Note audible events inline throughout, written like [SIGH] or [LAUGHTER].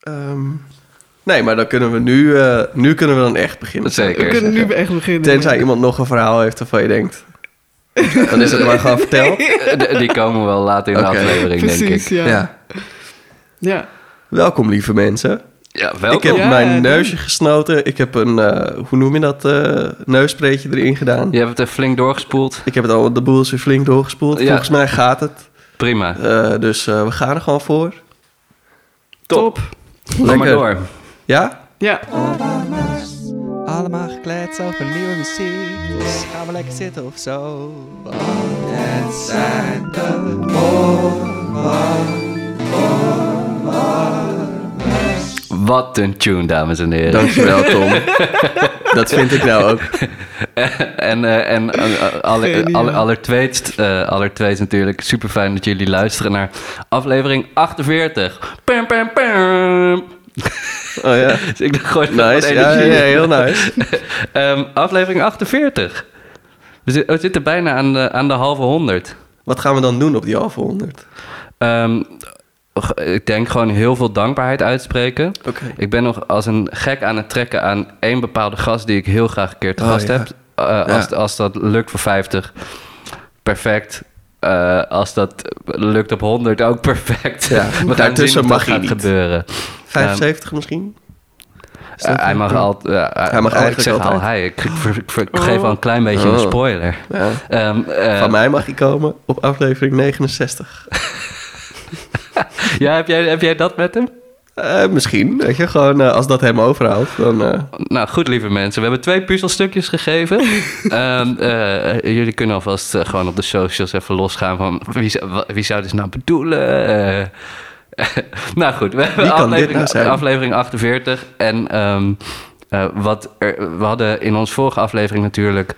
Ehm, nee, maar dan kunnen we nu, eh, nu kunnen we dan echt beginnen. Zeker. We kunnen nu echt beginnen. Tenzij iemand nog een verhaal heeft waarvan je denkt... [LAUGHS] Dan is het maar gewoon verteld. Eh, Die komen wel later in de aflevering, denk ik. ja. Ja. ja. Welkom, lieve mensen. Ja, welkom. Ik heb Ja, mijn neusje gesnoten. Ik heb een, eh, hoe noem je dat, eh neuspreetje erin gedaan. Je hebt het er flink doorgespoeld. Ik heb het al, de boel is weer flink doorgespoeld. Ja. Volgens mij gaat het. Prima. Eh, dus eh, we gaan er gewoon voor. Top. Maar Lekker. door. Ja? Ja. Allemaal gekleed over nieuwe muziek. Dus gaan we lekker zitten of zo. Want het zijn de Wat een tune, dames en heren. Dankjewel, Tom. [LAUGHS] dat vind ik nou ook. en eh, en alle, Geniaal. alle, allertweetst, eh, allertweetst natuurlijk super fijn dat jullie luisteren naar aflevering 48. Pam, pam, pam. Oh ja. [LAUGHS] Dus ik gooi er wat Nice. Ja, ja, heel nice. [LAUGHS] Ehm, aflevering 48. We, we zitten bijna aan de, aan de halve honderd. Wat gaan we dan doen op die halve honderd? G- ik denk gewoon heel veel dankbaarheid uitspreken. Ik ben nog als een gek aan het trekken aan één bepaalde gast die ik heel graag een keer te Oh, gast ja. heb. Eh, als, als dat lukt voor 50, perfect. Eh, als dat lukt op 100, ook perfect. Ja, We gaan zien mag gaat niet. gebeuren. 75 misschien? Is Eh, hij mag altijd. ja, Hij mag oh, eigenlijk ik zeg altijd. al hij. Ik, geef al een klein beetje een Oh. spoiler. Ja. Ehm, eh, Van mij mag hij komen op aflevering 69. [LAUGHS] Ja, heb jij, heb jij dat met hem? Eh, misschien, weet je, gewoon eh, als dat hem overhoudt, dan... eh, Nou, goed, lieve mensen. We hebben twee puzzelstukjes gegeven. [LAUGHS] Ehm, eh, jullie kunnen alvast gewoon op de socials even losgaan van wie, wie zou dit nou bedoelen? [LAUGHS] Nou goed, we hebben aflevering, nou aflevering 48. En ehm, eh, wat er, we hadden in onze vorige aflevering natuurlijk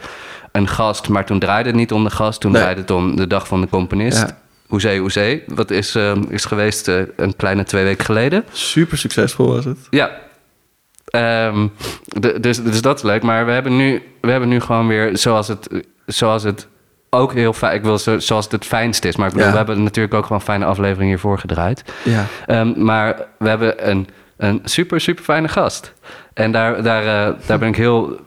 een gast, maar toen draaide het niet om de gast. Toen Nee. draaide het om de dag van de componist. Ja. Hoezee, hoezee. Wat is, ehm, is geweest eh, een kleine twee weken geleden. super succesvol was het. Ja. Ehm, de- dus, dus dat is leuk. Maar we hebben nu, we hebben nu gewoon weer zoals het, zoals het ook heel fijn... Ik wil zo, zoals het het fijnst is. Maar ik bedoel, Ja. we hebben natuurlijk ook gewoon fijne aflevering hiervoor gedraaid. Ja. Ehm, maar we hebben een, een super, super fijne gast. En daar, daar, eh, daar ben ik heel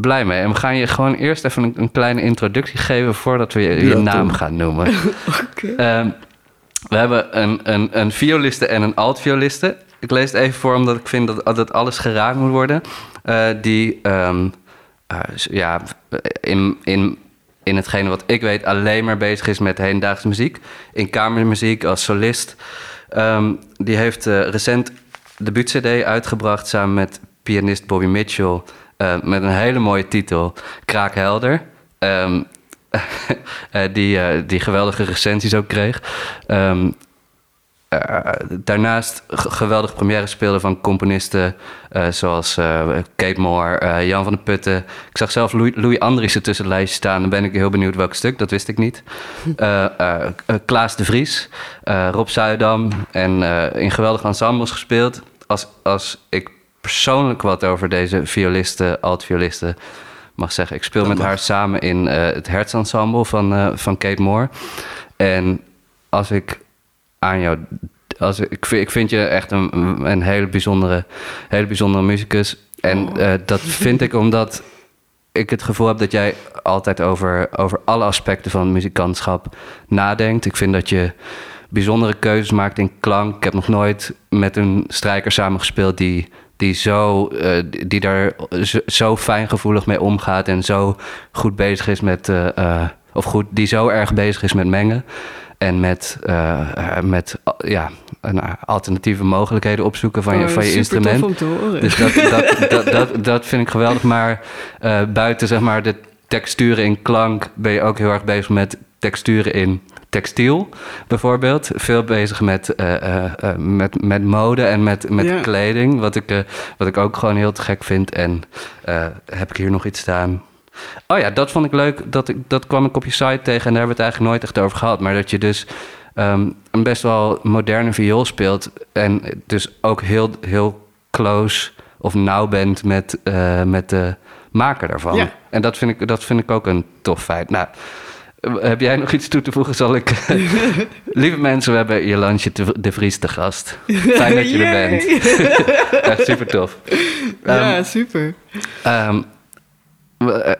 blij mee. En we gaan je gewoon eerst even een, een kleine introductie geven... voordat we je, naam gaan noemen. [LAUGHS] Oké. Ehm, we hebben een, een, een violiste en een altvioliste. Ik lees het even voor, omdat ik vind dat, dat alles geraakt moet worden. Eh, die ehm, eh, ja, in, in, in hetgene wat ik weet alleen maar bezig is met hedendaagse muziek. In kamermuziek als solist. Ehm, die heeft eh, recent debuut-cd uitgebracht samen met pianist Bobby Mitchell. Eh, met een hele mooie titel, Kraakhelder. [LAUGHS] Eh, die, eh, die geweldige recensies ook kreeg. Ehm, eh, daarnaast g- geweldige première speelde van componisten zoals eh, Kate Moore, Jan van de Putten. Ik zag zelf Louis, Louis Andriessen tussen het lijstje staan. Dan ben ik heel benieuwd welk stuk, dat wist ik niet. [LAUGHS] Klaas de Vries, Rob Zuidam en in geweldige ensembles gespeeld. Als, als ik persoonlijk wat over deze violisten, alt-violisten mag zeggen. Ik speel met haar samen in eh, het Hertsensemble van, eh, van Kate Moore. En als ik aan jou... Als ik, ik, vind, ik vind je echt een, een hele, bijzondere, hele bijzondere muzikus. En eh, dat vind ik omdat ik het gevoel heb dat jij altijd over, over alle aspecten van muzikantschap nadenkt. Ik vind dat je bijzondere keuzes maakt in klank. Ik heb nog nooit met een strijker samengespeeld die, die, zo, eh, die- daar zo, zo fijngevoelig mee omgaat en zo goed bezig is met. eh, eh, of goed, die zo erg bezig is met mengen. En met, met ja, alternatieve mogelijkheden opzoeken van je, Oh, van je super tof instrument. om te horen. Dus dat, dat, dat, dat, dat vind ik geweldig. Maar buiten zeg maar, de texturen in klank ben je ook heel erg bezig met texturen in textiel, bijvoorbeeld. Veel bezig met, eh, eh, eh, met, met mode en met, met Ja. kleding, wat ik, wat ik ook gewoon heel te gek vind. En heb ik hier nog iets staan? Oh ja, dat vond ik leuk. Dat, ik, dat kwam ik op je site tegen en daar hebben we het eigenlijk nooit echt over gehad. Maar dat je dus ehm, een best wel moderne viool speelt. En dus ook heel, heel close of nauw bent met, met de maker daarvan. Ja. En dat vind, ik, dat vind ik ook een tof feit. Nou, heb jij nog iets toe te voegen? Zal ik... [LAUGHS] Lieve mensen, we hebben Jolantje de- de Vries te gast. Fijn dat je er [LAUGHS] bent. [LAUGHS] Echt super tof. ja, super. Ehm, eh,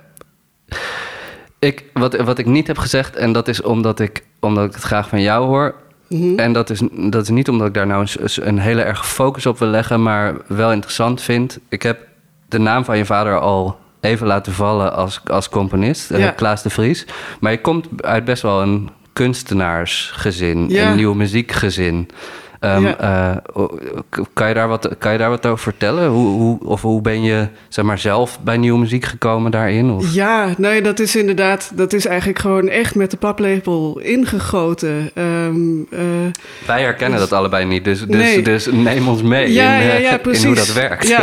ik, wat, wat ik niet heb gezegd, en dat is omdat ik, omdat ik het graag van jou hoor. Mhm. En dat is, dat is niet omdat ik daar nou een, een hele erg focus op wil leggen, maar wel interessant vind. Ik heb de naam van je vader al even laten vallen als, als componist, eh, Ja. Klaas de Vries. Maar je komt uit best wel een kunstenaarsgezin, Ja. een nieuw muziekgezin. Ja. k- kan, je daar wat, kan je daar wat over vertellen? Hoe, hoe, of hoe ben je zeg maar, zelf bij nieuwe muziek gekomen daarin? Of? Ja, nee, dat is inderdaad, dat is eigenlijk gewoon echt met de paplepel ingegoten. Ehm, eh, Wij herkennen Dus- dat allebei niet, dus, dus, Nee. dus neem ons mee ja, in, ja, in hoe dat werkt. [LAUGHS]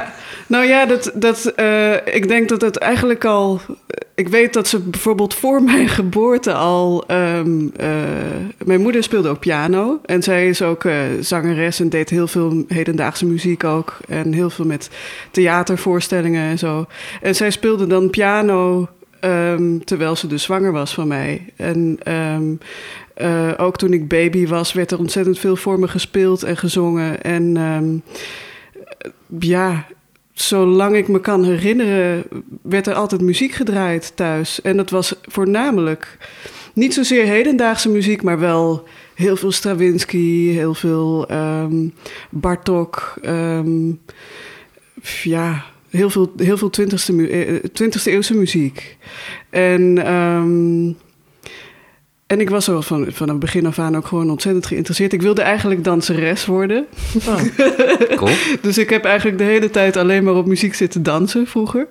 Nou ja, dat, dat, eh, ik denk dat het eigenlijk al. Ik weet dat ze bijvoorbeeld voor [LAUGHS] mijn geboorte al. ehm, eh, mijn moeder speelde ook piano. En zij is ook eh, zangeres en deed heel veel hedendaagse muziek ook. En heel veel met theatervoorstellingen en zo. En zij speelde dan piano. ehm, terwijl ze dus zwanger was van mij. En ehm, eh, ook toen ik baby was, werd er ontzettend veel voor me gespeeld en gezongen. En ja, zolang ik me kan herinneren, werd er altijd muziek gedraaid thuis. En dat was voornamelijk niet zozeer hedendaagse muziek, maar wel heel veel Stravinsky, heel veel ehm, Bartok. ehm, ja, heel veel, heel veel 20e, mu- eh, 20e eeuwse muziek. En, ehm, en ik was er van, van het begin af aan ook gewoon ontzettend geïnteresseerd. Ik wilde eigenlijk danseres worden. [LAUGHS] Cool. Dus ik heb eigenlijk de hele tijd alleen maar op muziek zitten dansen vroeger.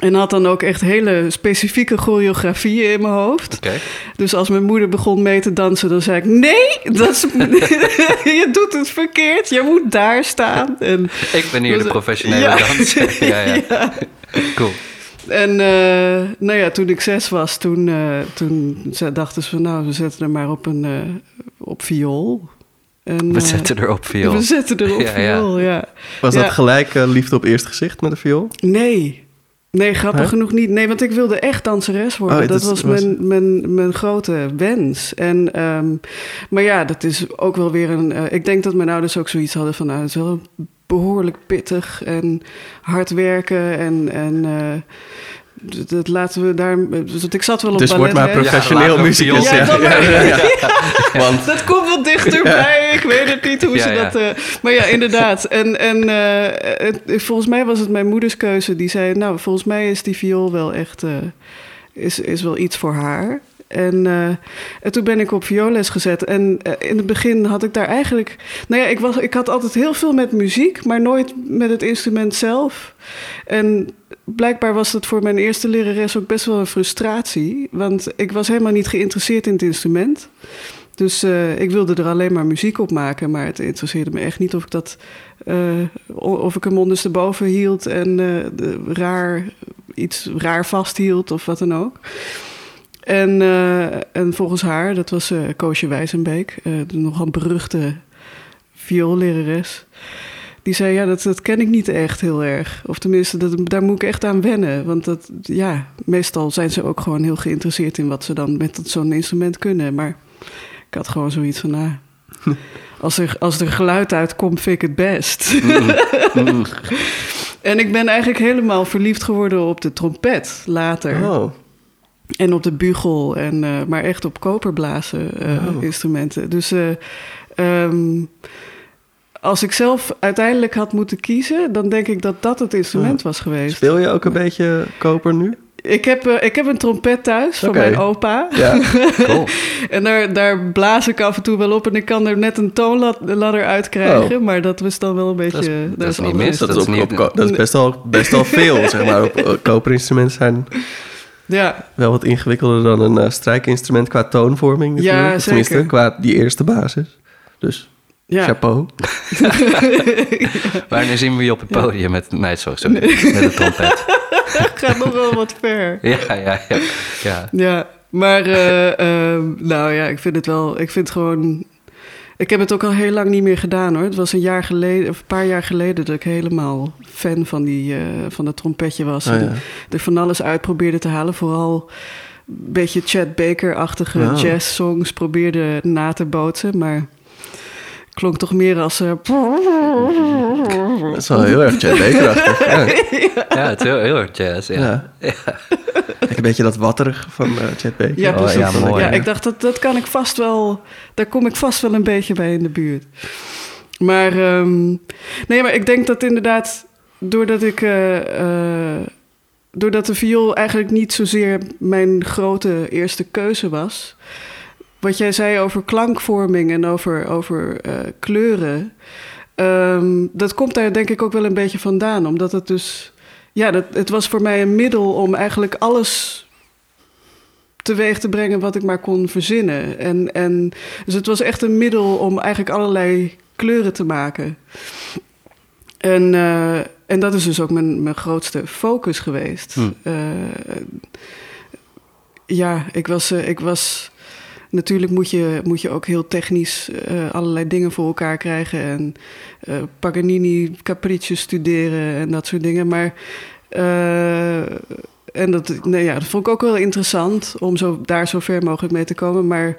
En had dan ook echt hele specifieke choreografieën in mijn hoofd. Oké. Dus als mijn moeder begon mee te dansen, dan zei ik: Nee, dat is, [LAUGHS] je doet het verkeerd. Je moet daar staan. En, Ik ben hier Dus, de eh, professionele ja. danser. [LAUGHS] ja, ja. ja. Cool. En eh, nou ja, toen ik zes was, toen, eh, toen ze- dachten ze van... Nou, we zetten er maar op een eh, op viool. En, We zetten erop viool. We zetten er op [LAUGHS] Ja, viool, ja. Was Ja. dat gelijk liefde op eerst gezicht met de viool? Nee. Nee, grappig genoeg niet. Nee, want ik wilde echt danseres worden. Oh, dat dat was was- mijn, mijn, mijn grote wens. En, ehm, maar ja, dat is ook wel weer een... eh, ik denk dat mijn ouders ook zoiets hadden van... Nou, het is wel behoorlijk pittig en hard werken. En, en eh, dat- laten we daar... Dus ik zat wel op Dus word ballet, maar hè. professioneel. Ja, Ja, dan ja, maar. ja, ja. [LAUGHS] [LAUGHS] Want Dat komt wel dichterbij. Ik weet het niet hoe Ja, ze ja. dat. eh, maar ja, inderdaad. En, en eh, het- volgens mij was het mijn moeders keuze. Die zei: Nou, volgens mij is die viool wel echt. eh, is, is wel iets voor haar. En, eh, en toen ben ik op vioolles gezet. En eh, in het begin had ik daar eigenlijk. Nou ja, ik, was, ik had altijd heel veel met muziek, maar nooit met het instrument zelf. En blijkbaar was dat voor mijn eerste lerares ook best wel een frustratie. Want ik was helemaal niet geïnteresseerd in het instrument. Dus eh, ik wilde er alleen maar muziek op maken, maar het interesseerde me echt niet of ik dat, o- of ik hem ondersteboven hield en raar, iets raar vasthield of wat dan ook. En, eh, en volgens haar, dat was eh Koosje Wijzenbeek, eh, de nogal beruchte vioollerares. Die zei, ja, dat, dat ken ik niet echt heel erg. Of tenminste, dat, daar moet ik echt aan wennen. Want dat, ja, meestal zijn ze ook gewoon heel geïnteresseerd in wat ze dan met zo'n instrument kunnen. Maar ik had gewoon zoiets van, nou, [LAUGHS] als er, als er geluid uitkomt, vind ik het best. Mm. [LAUGHS] en ik ben eigenlijk helemaal verliefd geworden op de trompet later. oh, En op de bugel, en, eh, maar echt op koperblazen eh, Oh. instrumenten. Dus eh, ehm, als ik zelf uiteindelijk had moeten kiezen, dan denk ik dat dat het instrument was geweest. speel je ook een beetje koper nu? Ik heb, eh, ik heb een trompet thuis van mijn opa. Ja. [LAUGHS] Cool. En daar, daar blaas ik af en toe wel op en ik kan er net een toonladder uit krijgen. Maar dat was dan wel een beetje... Dat is- dat is niet mis. Dat, Dat is, op, op dat is best wel, best wel [LAUGHS] veel, zeg maar. Op, op- koperinstrumenten zijn Ja, wel wat ingewikkelder dan een eh, strijkinstrument qua toonvorming. Ja, Tenminste, qua die eerste basis. Dus ja. chapeau. [LAUGHS] Wanneer zien we je op het podium met... Nee, sorry, sorry. Met een trompet. [LAUGHS] gaat nog wel wat ver. Ja, ja, ja. ja. Ja, maar eh, ehm, nou ja, ik vind het wel. Ik vind gewoon. Ik heb het ook al heel lang niet meer gedaan hoor. Het was een jaar geleden, of een paar jaar geleden, dat ik helemaal fan van, die, eh, van dat trompetje was. Oh, En er van alles uit probeerde te halen. Vooral beetje Chad Baker-achtige Oh. jazz-songs probeerde na te bootsen. Maar klonk toch meer als... eh, [LAUGHS] Dat is wel heel erg Baker-achtig. [LAUGHS] Ja. Ja, het is heel, heel erg jazz. Ja. Ja. [LAUGHS] Een beetje dat watterig van eh Chet Baker. Ja, Oh, precies. ja, mooi, ja, hè? ik dacht, dat, dat kan ik vast wel... Daar kom ik vast wel een beetje bij in de buurt. Maar, ehm, nee, maar ik denk dat inderdaad... Doordat ik... eh, eh, doordat de viool eigenlijk niet zozeer mijn grote eerste keuze was... Wat jij zei over klankvorming en over, over eh, kleuren... ehm, dat komt daar denk ik ook wel een beetje vandaan. Omdat het dus... Ja, dat, het was voor mij een middel om eigenlijk alles teweeg te brengen wat ik maar kon verzinnen. En, en, dus het was echt een middel om eigenlijk allerlei kleuren te maken. En, eh, en dat is dus ook mijn, mijn grootste focus geweest. Hm. Eh, ja, ik was, ik was. Natuurlijk moet je, moet je ook heel technisch eh, allerlei dingen voor elkaar krijgen. En eh, Paganini capricci's studeren en dat soort dingen. Maar. eh, en dat, nee, ja, dat vond ik ook wel interessant om zo, daar zo ver mogelijk mee te komen. Maar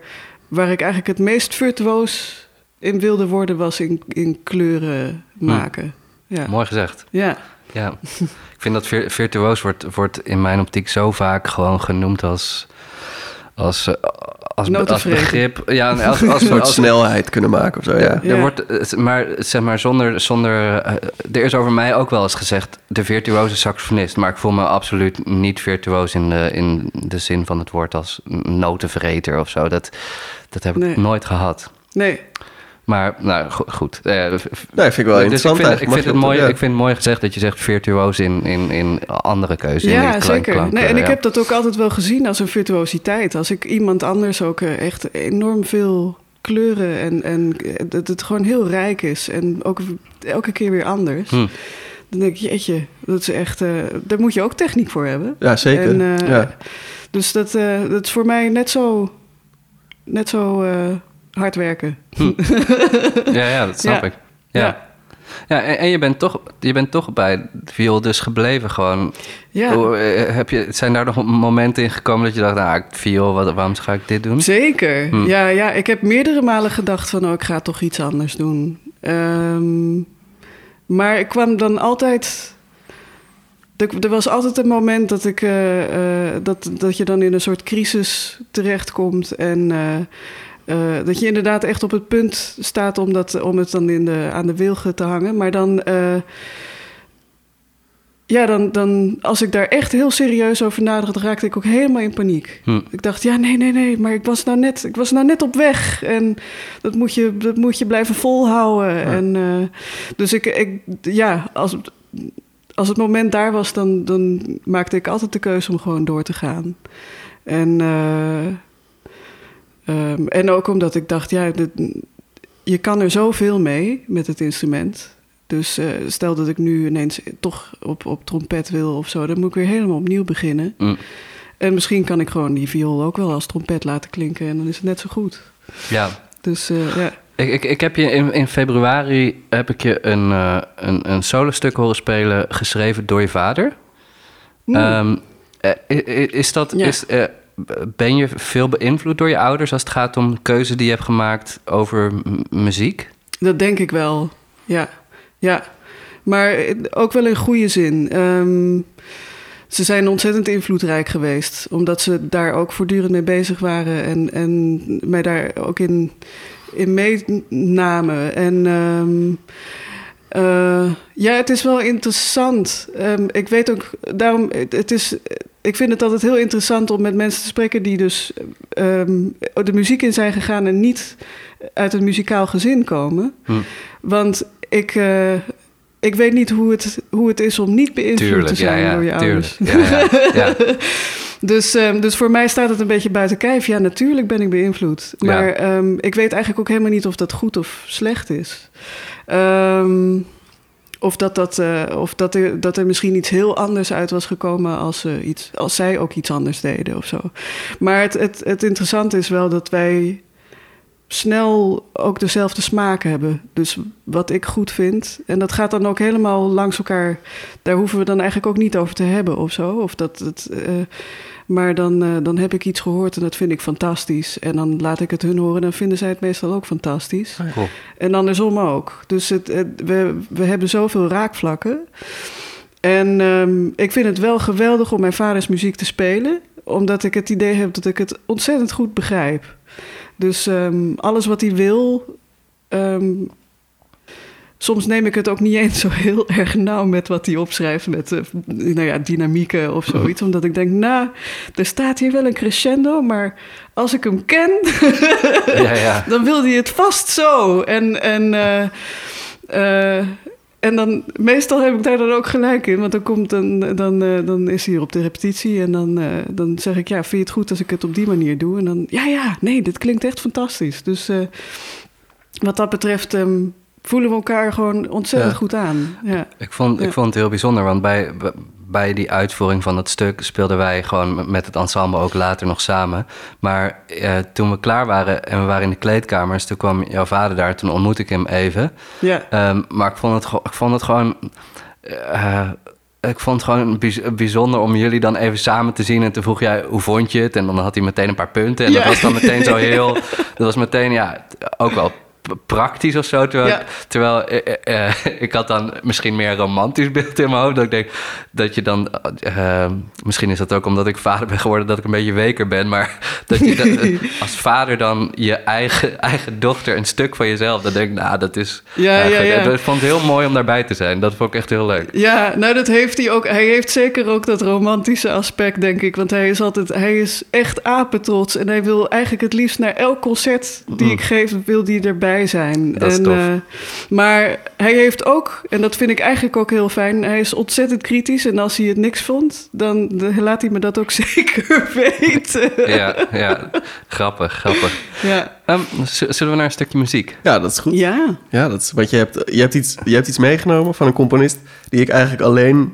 waar ik eigenlijk het meest virtuoos in wilde worden, was in, in kleuren maken. Ja. Mooi gezegd. ja. Ja. ik vind dat vir- virtuoos wordt, wordt in mijn optiek zo vaak gewoon genoemd als... Als, als, begrip. Ja, als, [LAUGHS] als, Een als, soort snelheid kunnen maken of zo, ja. Ja. Er wordt, maar zeg maar zonder, zonder eh, er is over mij ook wel eens gezegd de virtuoze saxofonist, maar ik voel me absoluut niet virtuoos in de, in de zin van het woord als notenvreter of zo. Dat, dat heb ik Nee. nooit gehad. Nee, Maar nou go- goed. Eh, v- Nee, vind ik wel dus interessant ik vind, ik het mooi. ja. Ik vind het mooi gezegd dat je zegt virtuoos in, in, in andere keuzes. ja, zeker. klank- nee, en ik heb dat ook altijd wel gezien als een virtuositeit. Als ik iemand anders ook eh, echt enorm veel kleuren en, en eh, dat het gewoon heel rijk is en ook elke keer weer anders. Hm. Dan denk ik, jeetje, dat is echt, eh, daar moet je ook techniek voor hebben. Ja, zeker. En, eh, ja. Dus dat, eh, dat is voor mij net zo, net zo eh, hard werken. [LAUGHS] Ja, ja, dat snap Ja. ik. Ja. Ja. Ja, en, en je, bent toch, je bent toch bij viool dus gebleven gewoon. Ja. Hoe, eh, heb je, zijn daar nog momenten in gekomen dat je dacht, nou, viool, wat, waarom ga ik dit doen? Zeker. Hm. Ja, ja, ik heb meerdere malen gedacht van... oh, ik ga toch iets anders doen. Ehm, maar ik kwam dan altijd... Er, er was altijd een moment dat, ik, eh, eh, dat, dat je dan in een soort crisis terechtkomt... en eh, dat je inderdaad echt op het punt staat om, dat, om het dan in de, aan de wilgen te hangen. Maar dan... eh, ja, dan, dan, als ik daar echt heel serieus over nadacht, raakte ik ook helemaal in paniek. Hm. Ik dacht, ja, nee, nee, nee, maar ik was nou net, ik was nou net op weg. En dat moet je, dat moet je blijven volhouden. En, eh, dus ik, ik, ja, als, als het moment daar was, dan, dan maakte ik altijd de keuze om gewoon door te gaan. En, eh, ehm, en ook omdat ik dacht, ja, dit- je kan er zoveel mee met het instrument. Dus eh, stel dat ik nu ineens toch op, op trompet wil of zo, dan moet ik weer helemaal opnieuw beginnen. Hm. En misschien kan ik gewoon die viool ook wel als trompet laten klinken en dan is het net zo goed. Ja. Dus eh, ja. Ik, ik, ik heb je in, in februari heb ik je een, eh een, een solostuk horen spelen geschreven door je vader. Mm. Is dat, Ja. is, ben je veel beïnvloed door je ouders als het gaat om keuzes die je hebt gemaakt over muziek? Dat denk ik wel. Ja, ja. Maar ook wel in goede zin. Ehm, ze zijn ontzettend invloedrijk geweest, omdat ze daar ook voortdurend mee bezig waren en, en mij daar ook in, in meenamen. En ehm, eh, ja, het is wel interessant. Ehm, ik weet ook, daarom, het is, ik vind het altijd heel interessant om met mensen te spreken die dus ehm, de muziek in zijn gegaan en niet uit een muzikaal gezin komen. Hm. Want ik, eh, ik weet niet hoe het, hoe het is om niet beïnvloed te zijn door je ouders. tuurlijk. Ja, ja, ja. [LAUGHS] Dus, ehm, dus voor mij staat het een beetje buiten kijf. Ja, natuurlijk ben ik beïnvloed. Ja. Maar ehm, ik weet eigenlijk ook helemaal niet of dat goed of slecht is. Ehm, of dat, dat, eh, of dat, er, dat er misschien iets heel anders uit was gekomen als, eh, iets, als zij ook iets anders deden of zo. Maar het, het, het interessante is wel dat wij snel ook dezelfde smaak hebben. Dus wat ik goed vind. En dat gaat dan ook helemaal langs elkaar. Daar hoeven we dan eigenlijk ook niet over te hebben of zo. Of dat het, eh, maar dan, eh, dan heb ik iets gehoord en dat vind ik fantastisch. En dan laat ik het hun horen en dan vinden zij het meestal ook fantastisch. Cool. En andersom ook. Dus het, het- we, we hebben zoveel raakvlakken. En ehm, ik vind het wel geweldig om mijn vaders muziek te spelen. Omdat ik het idee heb dat ik het ontzettend goed begrijp. Dus ehm, alles wat hij wil. ehm, soms neem ik het ook niet eens zo heel [LAUGHS] erg nauw met wat hij opschrijft. Met eh, nou ja, dynamieken of zoiets. Omdat ik denk, nou, er staat hier wel een crescendo. Maar als ik hem ken, Ja, ja. [LAUGHS] dan wil hij het vast zo. En, en, eh, eh, en dan, meestal heb ik daar dan ook gelijk in. Want dan, komt een, dan, dan is hij hier op de repetitie. En dan, dan zeg ik, ja, vind je het goed als ik het op die manier doe? En dan, ja, ja, nee, dit klinkt echt fantastisch. Dus wat dat betreft ehm, voelen we elkaar gewoon ontzettend Ja. goed aan. Ja. Ik vond, ik vond het heel bijzonder, want bij, bij die uitvoering van het stuk speelden wij gewoon met het ensemble ook later nog samen. Maar eh, toen we klaar waren en we waren in de kleedkamers, toen kwam jouw vader daar, toen ontmoette ik hem even. Ja. Ehm, maar ik vond het, ik vond het gewoon. eh, ik vond het gewoon bijz- bijzonder om jullie dan even samen te zien. En toen vroeg jij, hoe vond je het? En dan had hij meteen een paar punten. En dat was dan meteen zo [LAUGHS] heel... Dat was meteen, ja, ook wel praktisch of zo. Terwijl, Ja. terwijl eh, eh, eh, [LAUGHS] ik had dan misschien meer een romantisch beeld in mijn hoofd. Dat ik denk dat je dan... misschien is dat ook omdat ik vader ben geworden... dat ik een beetje weker ben. Maar [LAUGHS] dat je dat- [LAUGHS] als vader dan je eigen, eigen dochter... een stuk van jezelf... dan denk ik, nou, dat is... Ja, ja, goed. ja. Ik vond het heel mooi om daarbij te zijn. Dat vond ik echt heel leuk. Ja, nou dat heeft hij ook. Hij heeft zeker ook dat romantische aspect, denk ik. Want hij is altijd, hij is echt apetrots. En hij wil eigenlijk het liefst naar elk concert die ik geef, wil hij erbij zijn. Dat is en, tof. eh, maar hij heeft ook, en dat vind ik eigenlijk ook heel fijn, hij is ontzettend kritisch. En als hij het niks vond, dan laat hij me dat ook [LAUGHS] zeker weten. Ja, ja. grappig, grappig. Ja. Ehm, zullen we naar een stukje muziek? Ja, dat is goed. Ja. Ja, dat is, want je hebt, je, hebt iets, je hebt iets meegenomen van een componist die ik eigenlijk alleen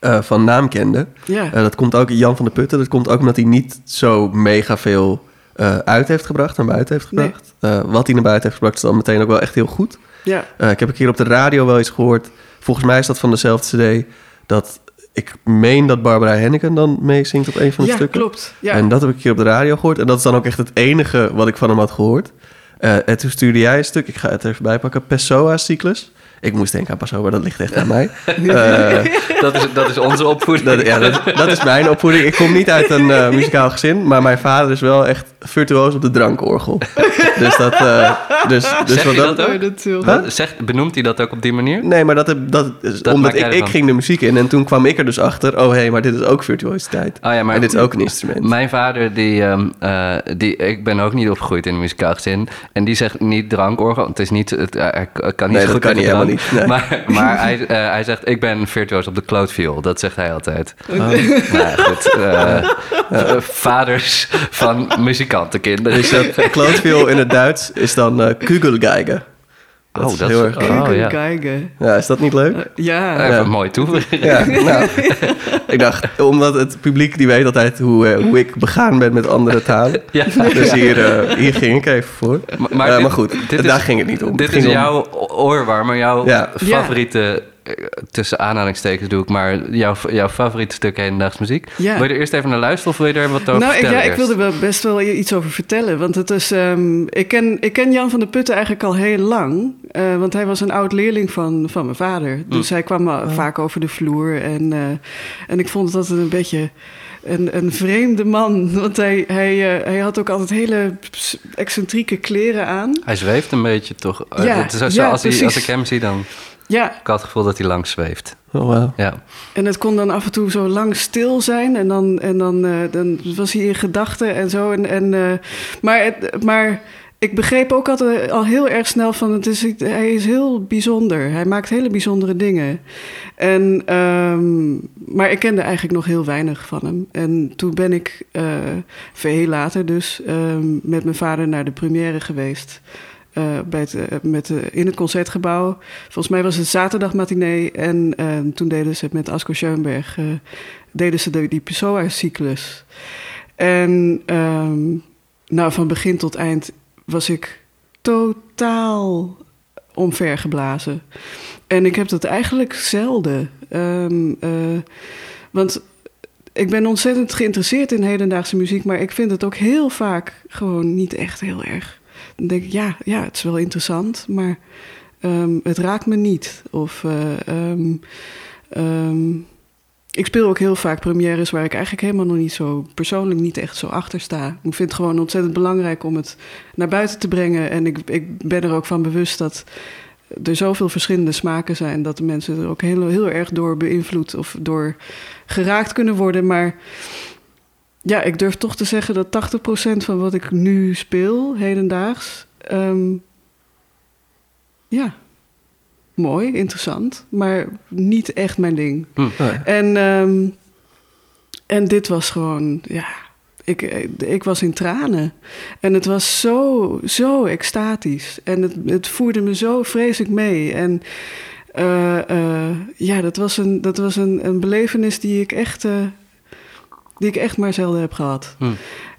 eh, van naam kende. Ja. Eh, dat komt ook Jan van der Putten. Dat komt ook omdat hij niet zo mega veel eh, uit heeft gebracht, naar buiten heeft Nee. gebracht. Eh, wat hij naar buiten heeft gebracht is dan meteen ook wel echt heel goed. Ja. Eh, ik heb een keer op de radio wel eens gehoord. Volgens mij is dat van dezelfde CD. Dat ik meen dat Barbara Henneken dan meezingt op een van de Ja, stukken. klopt. Ja. En dat heb ik een keer op de radio gehoord. En dat is dan ook echt het enige wat ik van hem had gehoord. Eh, en toen stuurde jij een stuk, ik ga het er even bijpakken, Pessoa-cyclus. Ik moest denken aan Pessoa, dat ligt echt aan mij. [LAUGHS] Eh, Dat is, dat is onze opvoeding. dat, ja, dat, dat is mijn opvoeding. Ik kom niet uit een eh, [LAUGHS] muzikaal gezin, maar mijn vader is wel echt virtuoos op de drankorgel. [LAUGHS] Dus dat... eh, dus, dus Zeg wat je dat ook? Oh, dat? Zegt, benoemt hij dat ook op die manier? Nee, maar dat, dat is Dat omdat ik, ik ging de muziek in en toen kwam ik er dus achter... oh hé, hey, maar dit is ook virtuositeit. Oh ja, maar en dit is ook een instrument. Mijn vader, die, ehm, eh, die, ik ben ook niet opgegroeid in een muzikaal gezin. En die zegt niet drankorgel. Het is niet, het, hij kan niet Nee, zo dat goed kan hij helemaal drank. Niet, nee. Maar, maar hij, eh, hij zegt, ik ben virtuoos op de klootviool. Dat zegt hij altijd. Oh. Nou ja, goed. eh, eh, vaders van muzikantenkinderen. Dus dat klootviool in het Duits is dan eh kugelgeige. Dat Oh, is dat heel is- erg... Oh, Kuken ja. kijken. Ja, is dat niet leuk? Ja. Even Ja. een mooie toevoeging. Ja, [LAUGHS] nou, ik dacht, omdat het publiek die weet altijd hoe, eh, hoe ik begaan ben met andere talen. [LAUGHS] Ja. Dus hier, eh, hier ging ik even voor. Maar, Maar, dit- maar goed, dit daar is- ging het niet om. Dit is om- jouw oorwarmer, jouw Ja. favoriete, eh, tussen aanhalingstekens doe ik maar, jouw, jouw favoriete stuk hedendaags muziek. Ja. Wil je er eerst even naar luisteren of wil je er wat over Nou, ik, vertellen ja, ik wilde wel best wel iets over vertellen. Want het is, ehm, ik, ken, ik ken Jan van der Putten eigenlijk al heel lang. eh, want hij was een oud leerling van, van mijn vader. Dus hij kwam Oh. uh, vaak over de vloer. En, eh, en ik vond dat een beetje een, een vreemde man. [LAUGHS] Want hij, hij, eh, hij had ook altijd hele excentrieke kleren aan. Hij zweeft een beetje toch? Eh, Ja, is ja, als, hij, als ik hem zie, dan Ja, ik had het gevoel dat hij lang zweeft. Oh. Ja. En het kon dan af en toe zo lang stil zijn. En dan, en dan, eh, dan was hij in gedachten en zo. En, en, eh, maar, het, maar ik begreep ook altijd al heel erg snel van... Het is, hij is heel bijzonder. Hij maakt hele bijzondere dingen. En, ehm, maar ik kende eigenlijk nog heel weinig van hem. En toen ben ik eh, veel later dus ehm, met mijn vader naar de première geweest... eh, bij het, eh, met, in het concertgebouw. Volgens mij was het zaterdagmatinee. En eh, toen deden ze het met Asko Schoenberg. deden ze de, die Pessoa-cyclus. En ehm, nou, van begin tot eind was ik totaal omvergeblazen. En ik heb dat eigenlijk zelden. Ehm, eh, want ik ben ontzettend geïnteresseerd in hedendaagse muziek, maar ik vind het ook heel vaak gewoon niet echt heel erg. Dan denk ik, ja, ja het is wel interessant, maar ehm, het raakt me niet. Of eh, ehm, ehm, ik speel ook heel vaak premières waar ik eigenlijk helemaal nog niet zo persoonlijk niet echt zo achter sta. Ik vind het gewoon ontzettend belangrijk om het naar buiten te brengen. En ik, ik ben er ook van bewust dat er zoveel verschillende smaken zijn dat de mensen er ook heel, heel erg door beïnvloed of door geraakt kunnen worden. Maar ja, ik durf toch te zeggen dat 80% van wat ik nu speel, hedendaags, ehm, ja, mooi, interessant, maar niet echt mijn ding. Hm. En, ehm, en dit was gewoon, ja, ik, ik was in tranen. En het was zo, zo extatisch. En het, het voerde me zo vreselijk mee. En eh, eh, ja, dat was, een, dat was een, een belevenis die ik echt, eh, die ik echt maar zelden heb gehad. Hm.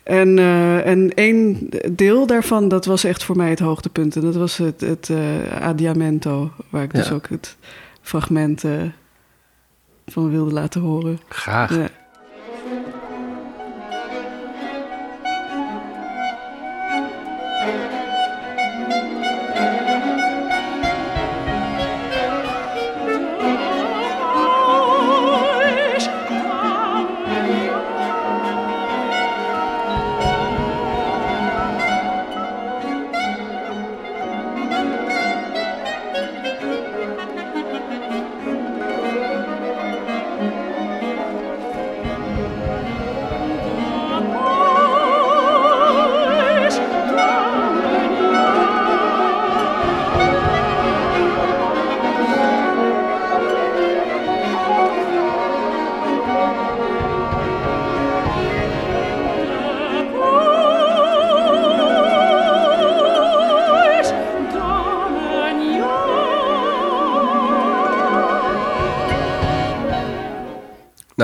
En, eh, en één deel daarvan, dat was echt voor mij het hoogtepunt. En dat was het, het eh, Adiamento, waar ik dus ook het fragment eh, van wilde laten horen. Graag. Ja.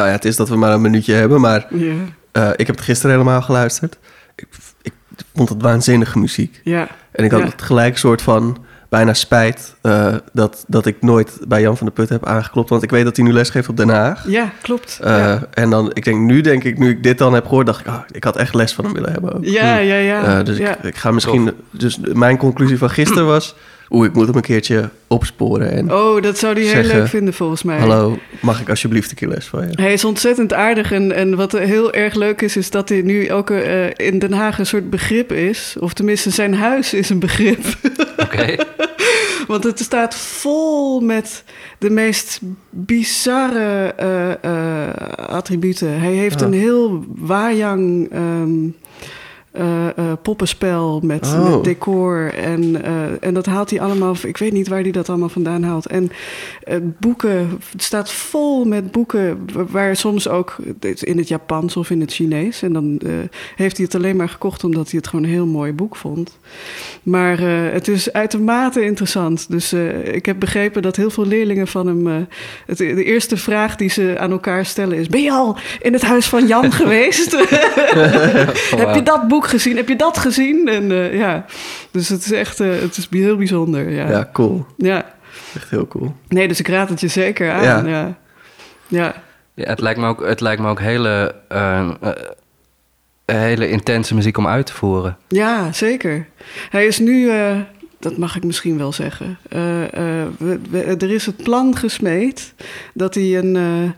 Nou ja, het is dat we maar een minuutje hebben, maar Ja, eh, ik heb het gisteren helemaal geluisterd. Ik, ik vond het waanzinnige muziek. ja, En ik had Ja. het gelijk soort van bijna spijt eh, dat, dat ik nooit bij Jan van der Put heb aangeklopt. Want ik weet dat hij nu lesgeeft op Den Haag. ja klopt. Eh, ja. En dan, ik denk nu, denk ik, nu ik dit dan heb gehoord, dacht ik, ah, ik had echt les van hem willen hebben ook. ja, ja, ja. Eh, dus ja. ik, ik ga misschien, dus mijn conclusie van gisteren [CLEARS THROAT] was, oeh, ik moet hem een keertje opsporen. En Oh, dat zou hij heel leuk vinden volgens mij. hallo, mag ik alsjeblieft een keer les van je? Hij is ontzettend aardig en, en wat heel erg leuk is, is dat hij nu ook eh, in Den Haag een soort begrip is. Of tenminste, zijn huis is een begrip. [LAUGHS] Oké. [LAUGHS] Want het staat vol met de meest bizarre eh, eh, attributen. Hij heeft Ah. een heel wajang ehm, eh, eh, poppenspel met, Oh. met decor. En, eh, en dat haalt hij allemaal... Ik weet niet waar hij dat allemaal vandaan haalt. En eh, boeken... Het staat vol met boeken wa- waar soms ook in het Japans of in het Chinees. En dan eh, heeft hij het alleen maar gekocht omdat hij het gewoon een heel mooi boek vond. Maar eh, het is uitermate interessant. Dus eh, ik heb begrepen dat heel veel leerlingen van hem... eh, het, de eerste vraag die ze aan elkaar stellen is... Ben je al in het huis van Jan geweest? [LAUGHS] [LAUGHS] Heb je dat boek gezien? Heb je dat gezien? En eh, ja, dus het is echt eh, het is heel bijzonder. Ja. Ja, Ja. cool. Echt heel cool. Nee, dus ik raad het je zeker aan. Ja. Ja. Ja. Ja, het lijkt me ook, het lijkt me ook hele, eh, eh, hele intense muziek om uit te voeren. Ja, zeker. Hij is nu, eh, dat mag ik misschien wel zeggen. eh, eh, we- we- er is het plan gesmeed dat hij een, eh,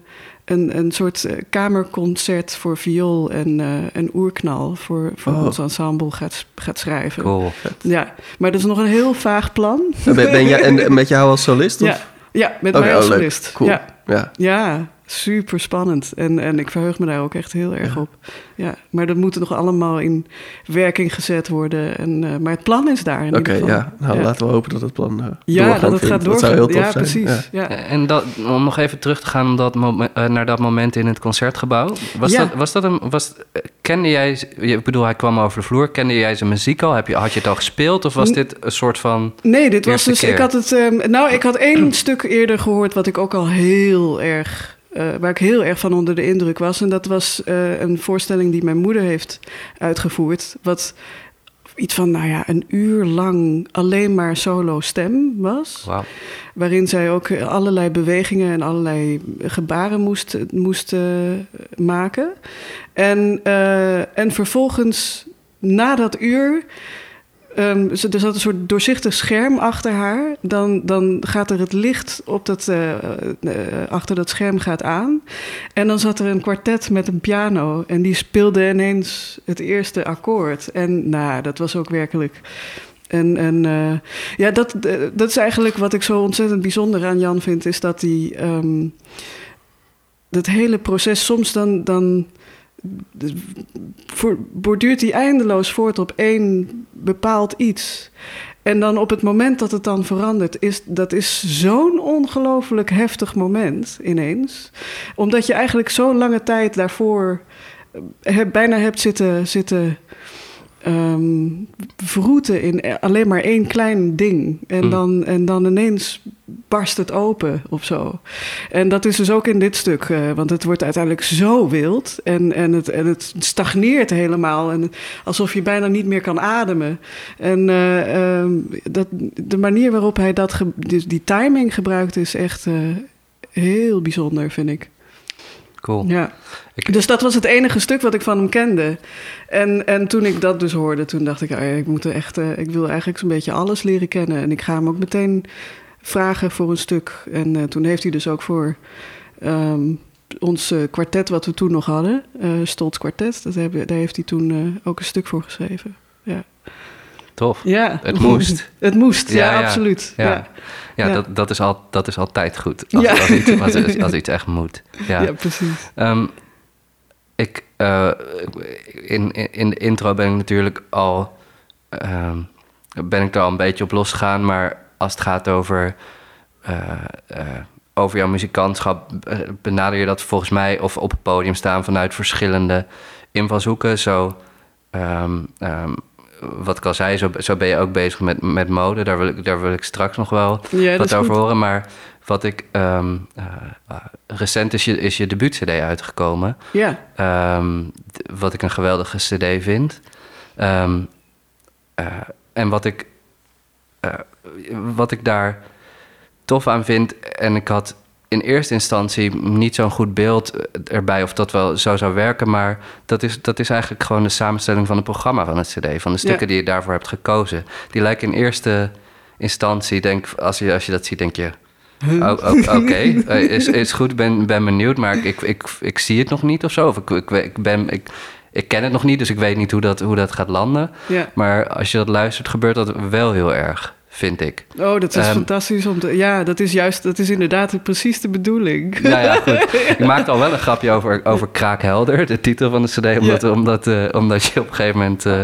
een, een soort eh, kamerconcert voor viool en, eh en oerknal voor, voor Oh. ons ensemble gaat, gaat schrijven. Cool. Ja, maar dat is nog een heel vaag plan. En ben, ben jij, en met jou als solist? Of? Ja, ja met mij als oh, solist. Cool. Ja, Ja. ja, super spannend. En, en ik verheug me daar ook echt heel erg Ja. op. Ja, maar dat moet nog allemaal in werking gezet worden. En, eh, maar het plan is daar in Oké, ieder geval. ja. Nou, ja. laten we hopen dat het plan uh, Ja, dat het gaat Dat zou heel tof Ja, zijn. precies. Ja. Ja. En dat, om nog even terug te gaan dat momen- eh, naar dat moment in het concertgebouw. Was, Ja. dat, was dat een. Was, eh, kende jij. Ik bedoel, hij kwam over de vloer. Kende jij zijn muziek al? Heb je, had je het al gespeeld? Of was N- dit een soort van. Nee, dit was dus. keer. Ik had het. ehm, nou, ik had één [CLEARS THROAT] stuk eerder gehoord wat ik ook al heel erg. Eh, waar ik heel erg van onder de indruk was. En dat was eh, een voorstelling die mijn moeder heeft uitgevoerd. Wat iets van, nou ja, een uur lang alleen maar solo stem was. Waarin zij ook allerlei bewegingen en allerlei gebaren moest, moest eh, maken. En, en vervolgens, na dat uur. Ze- er zat een soort doorzichtig scherm achter haar. Dan, dan gaat er het licht op dat, eh, eh, achter dat scherm gaat aan. En dan zat er een kwartet met een piano. En die speelde ineens het eerste akkoord. En nou, dat was ook werkelijk. En, en eh, ja, dat, dat is eigenlijk wat ik zo ontzettend bijzonder aan Jan vind. Is dat hij ehm, dat hele proces soms dan. dan borduurt hij eindeloos voort op één bepaald iets. En dan op het moment dat het dan verandert, is dat is zo'n ongelooflijk heftig moment ineens. Omdat je eigenlijk zo'n lange tijd daarvoor eh, bijna hebt zitten, zitten ehm, vroeten in alleen maar één klein ding. En, Mm. dan, en dan ineens barst het open of zo. En dat is dus ook in dit stuk, eh, want het wordt uiteindelijk zo wild en, en, het, en het stagneert helemaal. En alsof je bijna niet meer kan ademen. En eh, ehm, dat, de manier waarop hij dat dus die timing gebruikt is echt eh, heel bijzonder, vind ik. Cool. Ja. Ik- Dus dat was het enige stuk wat ik van hem kende. En, en toen ik dat dus hoorde, toen dacht ik, ja, ik, moet er echt, eh, ik wil eigenlijk zo'n beetje alles leren kennen. En ik ga hem ook meteen vragen voor een stuk. En eh, toen heeft hij dus ook voor ehm, ons eh, kwartet wat we toen nog hadden, Stolz Kwartet, dat hebben, daar heeft hij toen ook een stuk voor geschreven. Ja. Tof. ja. Het moest. [LAUGHS] het moest, ja, Ja, ja. absoluut. Ja, Ja. Dat, dat, is al, dat is altijd goed. Als, iets, als, als iets echt moet. Ja. ja. precies. Ehm, ik, eh, in, in, in de intro ben ik natuurlijk al... ehm, ben ik er al een beetje op losgegaan. Maar als het gaat over, eh, eh, over jouw muzikantschap... benader je dat volgens mij... of op het podium staan vanuit verschillende invalshoeken. Zo, ehm, wat ik al zei, zo, zo ben je ook bezig met, met mode. Daar wil, ik, daar wil ik straks nog wel Ja, wat over goed. horen. Maar wat ik... ehm, eh, eh, recent is je, is je debuut-cd uitgekomen. Ja, Ehm, wat ik een geweldige cd vind. Ehm, eh, en wat ik, wat ik daar tof aan vind... en ik had in eerste instantie niet zo'n goed beeld eh, erbij... of dat wel zo zou werken, maar dat is, dat is eigenlijk gewoon de samenstelling van het programma van het cd... van de stukken Ja. die je daarvoor hebt gekozen. Die lijken in eerste instantie, denk, als, je, als je dat ziet, denk je... Oh, oh, Oké, [LAUGHS] Eh, is, is goed, ben, ben benieuwd, maar ik, ik, ik zie het nog niet of zo. Of ik, ik, ik, ben, ik, ik ken het nog niet, dus ik weet niet hoe dat, hoe dat gaat landen. ja. Maar als je dat luistert, gebeurt dat wel heel erg, vind ik. Oh, dat is Ehm, fantastisch om te... Ja, dat is juist... Dat is inderdaad precies de bedoeling. Ja, ja, goed. [LAUGHS] Ik maakte al wel een grapje over, over Kraakhelder, de titel van de cd. Omdat, omdat, eh, omdat je op een gegeven moment eh,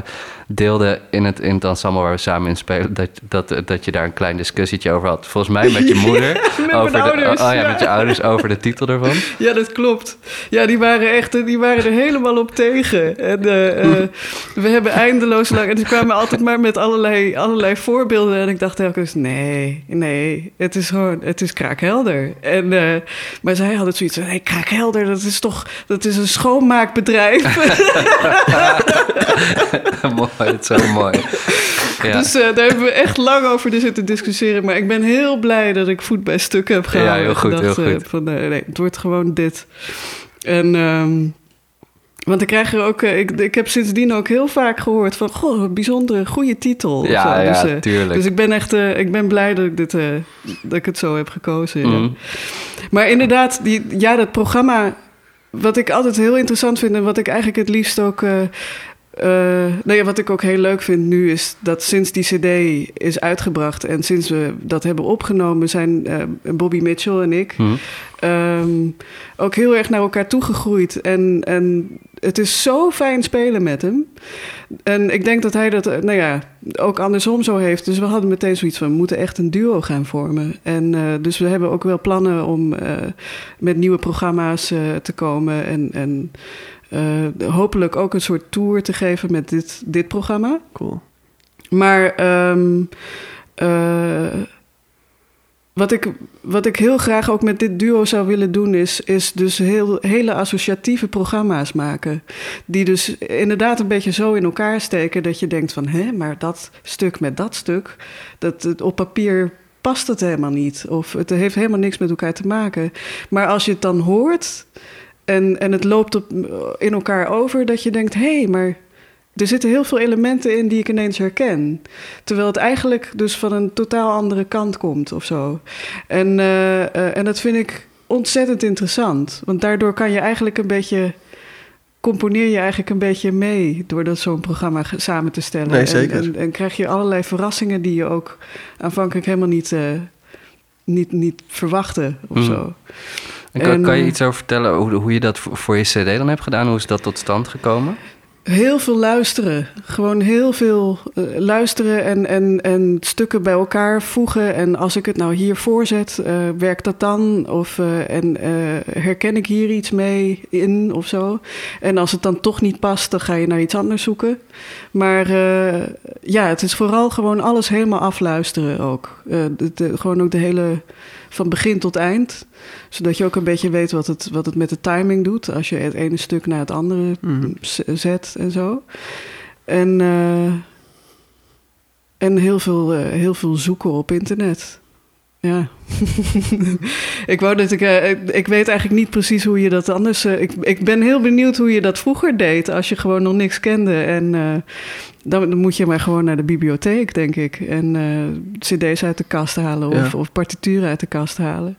deelde in het, in het ensemble waar we samen in spelen... Dat, dat, dat je daar een klein discussietje over had. Volgens mij met je [LAUGHS] moeder. mijn over de, ouders, oh ja, met je ouders over de titel ervan. [LAUGHS] Ja, dat klopt. Ja, die waren echt, die waren er helemaal op tegen. En eh, we hebben eindeloos lang. En ze kwamen altijd maar met allerlei, allerlei voorbeelden. En ik dacht telkens: nee, nee, het is gewoon, het is kraakhelder. En, eh, maar zij hadden zoiets van: nee, kraakhelder, dat is toch, dat is een schoonmaakbedrijf. [LAUGHS] mooi, het is zo [LAUGHS] mooi. Ja. Dus eh, daar hebben we echt lang over zitten discussiëren. Maar ik ben heel blij dat ik voet bij stuk heb gehouden. Ja, heel goed, dacht, heel eh, goed. Van, eh, nee, het wordt gewoon dit. En... ehm, want ik krijg er ook, ik, ik heb sindsdien ook heel vaak gehoord van, goh, een bijzondere, goede titel. Ja, zo. ja, dus, tuurlijk. Dus ik ben echt, ik ben blij dat ik dit, dat ik het zo heb gekozen. ja. Mhm. Maar inderdaad, die, ja, dat programma, wat ik altijd heel interessant vind en wat ik eigenlijk het liefst ook. Eh nou ja, wat ik ook heel leuk vind nu is dat sinds die CD is uitgebracht en sinds we dat hebben opgenomen, zijn eh, Bobby Mitchell en ik Mhm. ehm, ook heel erg naar elkaar toegegroeid. En, en het is zo fijn spelen met hem. En ik denk dat hij dat, eh, nou ja, ook andersom zo heeft. Dus we hadden meteen zoiets van, we moeten echt een duo gaan vormen. En dus we hebben ook wel plannen om met nieuwe programma's te komen. En, en hopelijk ook een soort tour te geven met dit, dit programma. Cool. Maar ehm, eh, wat ik, wat ik heel graag ook met dit duo zou willen doen, is, is dus heel, hele associatieve programma's maken. Die dus inderdaad een beetje zo in elkaar steken dat je denkt van hé, maar dat stuk met dat stuk, dat het op papier past het helemaal niet. Of het heeft helemaal niks met elkaar te maken. Maar als je het dan hoort en, en het loopt op, in elkaar over, dat je denkt: hé, hey, maar er zitten heel veel elementen in die ik ineens herken. Terwijl het eigenlijk dus van een totaal andere kant komt of zo. En, uh, uh, en dat vind ik ontzettend interessant. Want daardoor kan je eigenlijk een beetje. Componeer je eigenlijk een beetje mee door dat zo'n programma samen te stellen. Nee, zeker. En, en, en, krijg je allerlei verrassingen die je ook aanvankelijk helemaal niet, uh, niet, niet verwachtte of Mm. zo. En kan, En, kan je iets over vertellen hoe, hoe je dat voor, voor je CD dan hebt gedaan? Hoe is dat tot stand gekomen? Heel veel luisteren. Gewoon heel veel eh, luisteren en, en, en stukken bij elkaar voegen. En als ik het nou hier voorzet, eh, werkt dat dan? Of eh, en, herken ik hier iets mee in of zo? En als het dan toch niet past, dan ga je naar iets anders zoeken. Maar ja, het is vooral gewoon alles helemaal afluisteren ook. De, de- gewoon ook de hele, van begin tot eind. Zodat je ook een beetje weet wat het, wat het met de timing doet. Als je het ene stuk naar het andere Mhm. zet en zo. En, eh, en heel, veel, eh, heel veel zoeken op internet. Ja. [LAUGHS] ik wou dat ik. eh, ik, ik weet eigenlijk niet precies hoe je dat anders. eh, ik, ik ben heel benieuwd hoe je dat vroeger deed. Als je gewoon nog niks kende. En eh, dan, dan moet je maar gewoon naar de bibliotheek, denk ik. En CD's uit de kast halen of, Ja. of partituren uit de kast halen.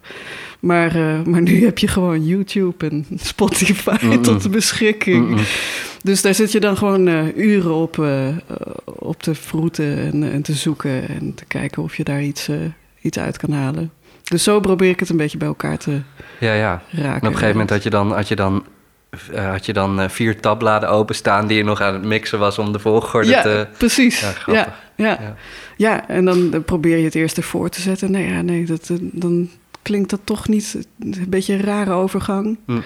Maar, maar nu heb je gewoon YouTube en Spotify tot de beschikking. Dus daar zit je dan gewoon uren op, op te vroeten en, en te zoeken en te kijken of je daar iets, iets uit kan halen. Dus zo probeer ik het een beetje bij elkaar te Ja, ja. raken. En op een gegeven moment had je dan, had je dan, eh, had je dan eh, vier tabbladen openstaan die je nog aan het mixen was om de volgorde ja, te... precies. Ja, Ja, grappig. ja, Ja. ja. en dan probeer je het eerst ervoor te zetten. Nee, ja, nee dat, eh, dan klinkt dat toch niet een beetje een rare overgang. Hm.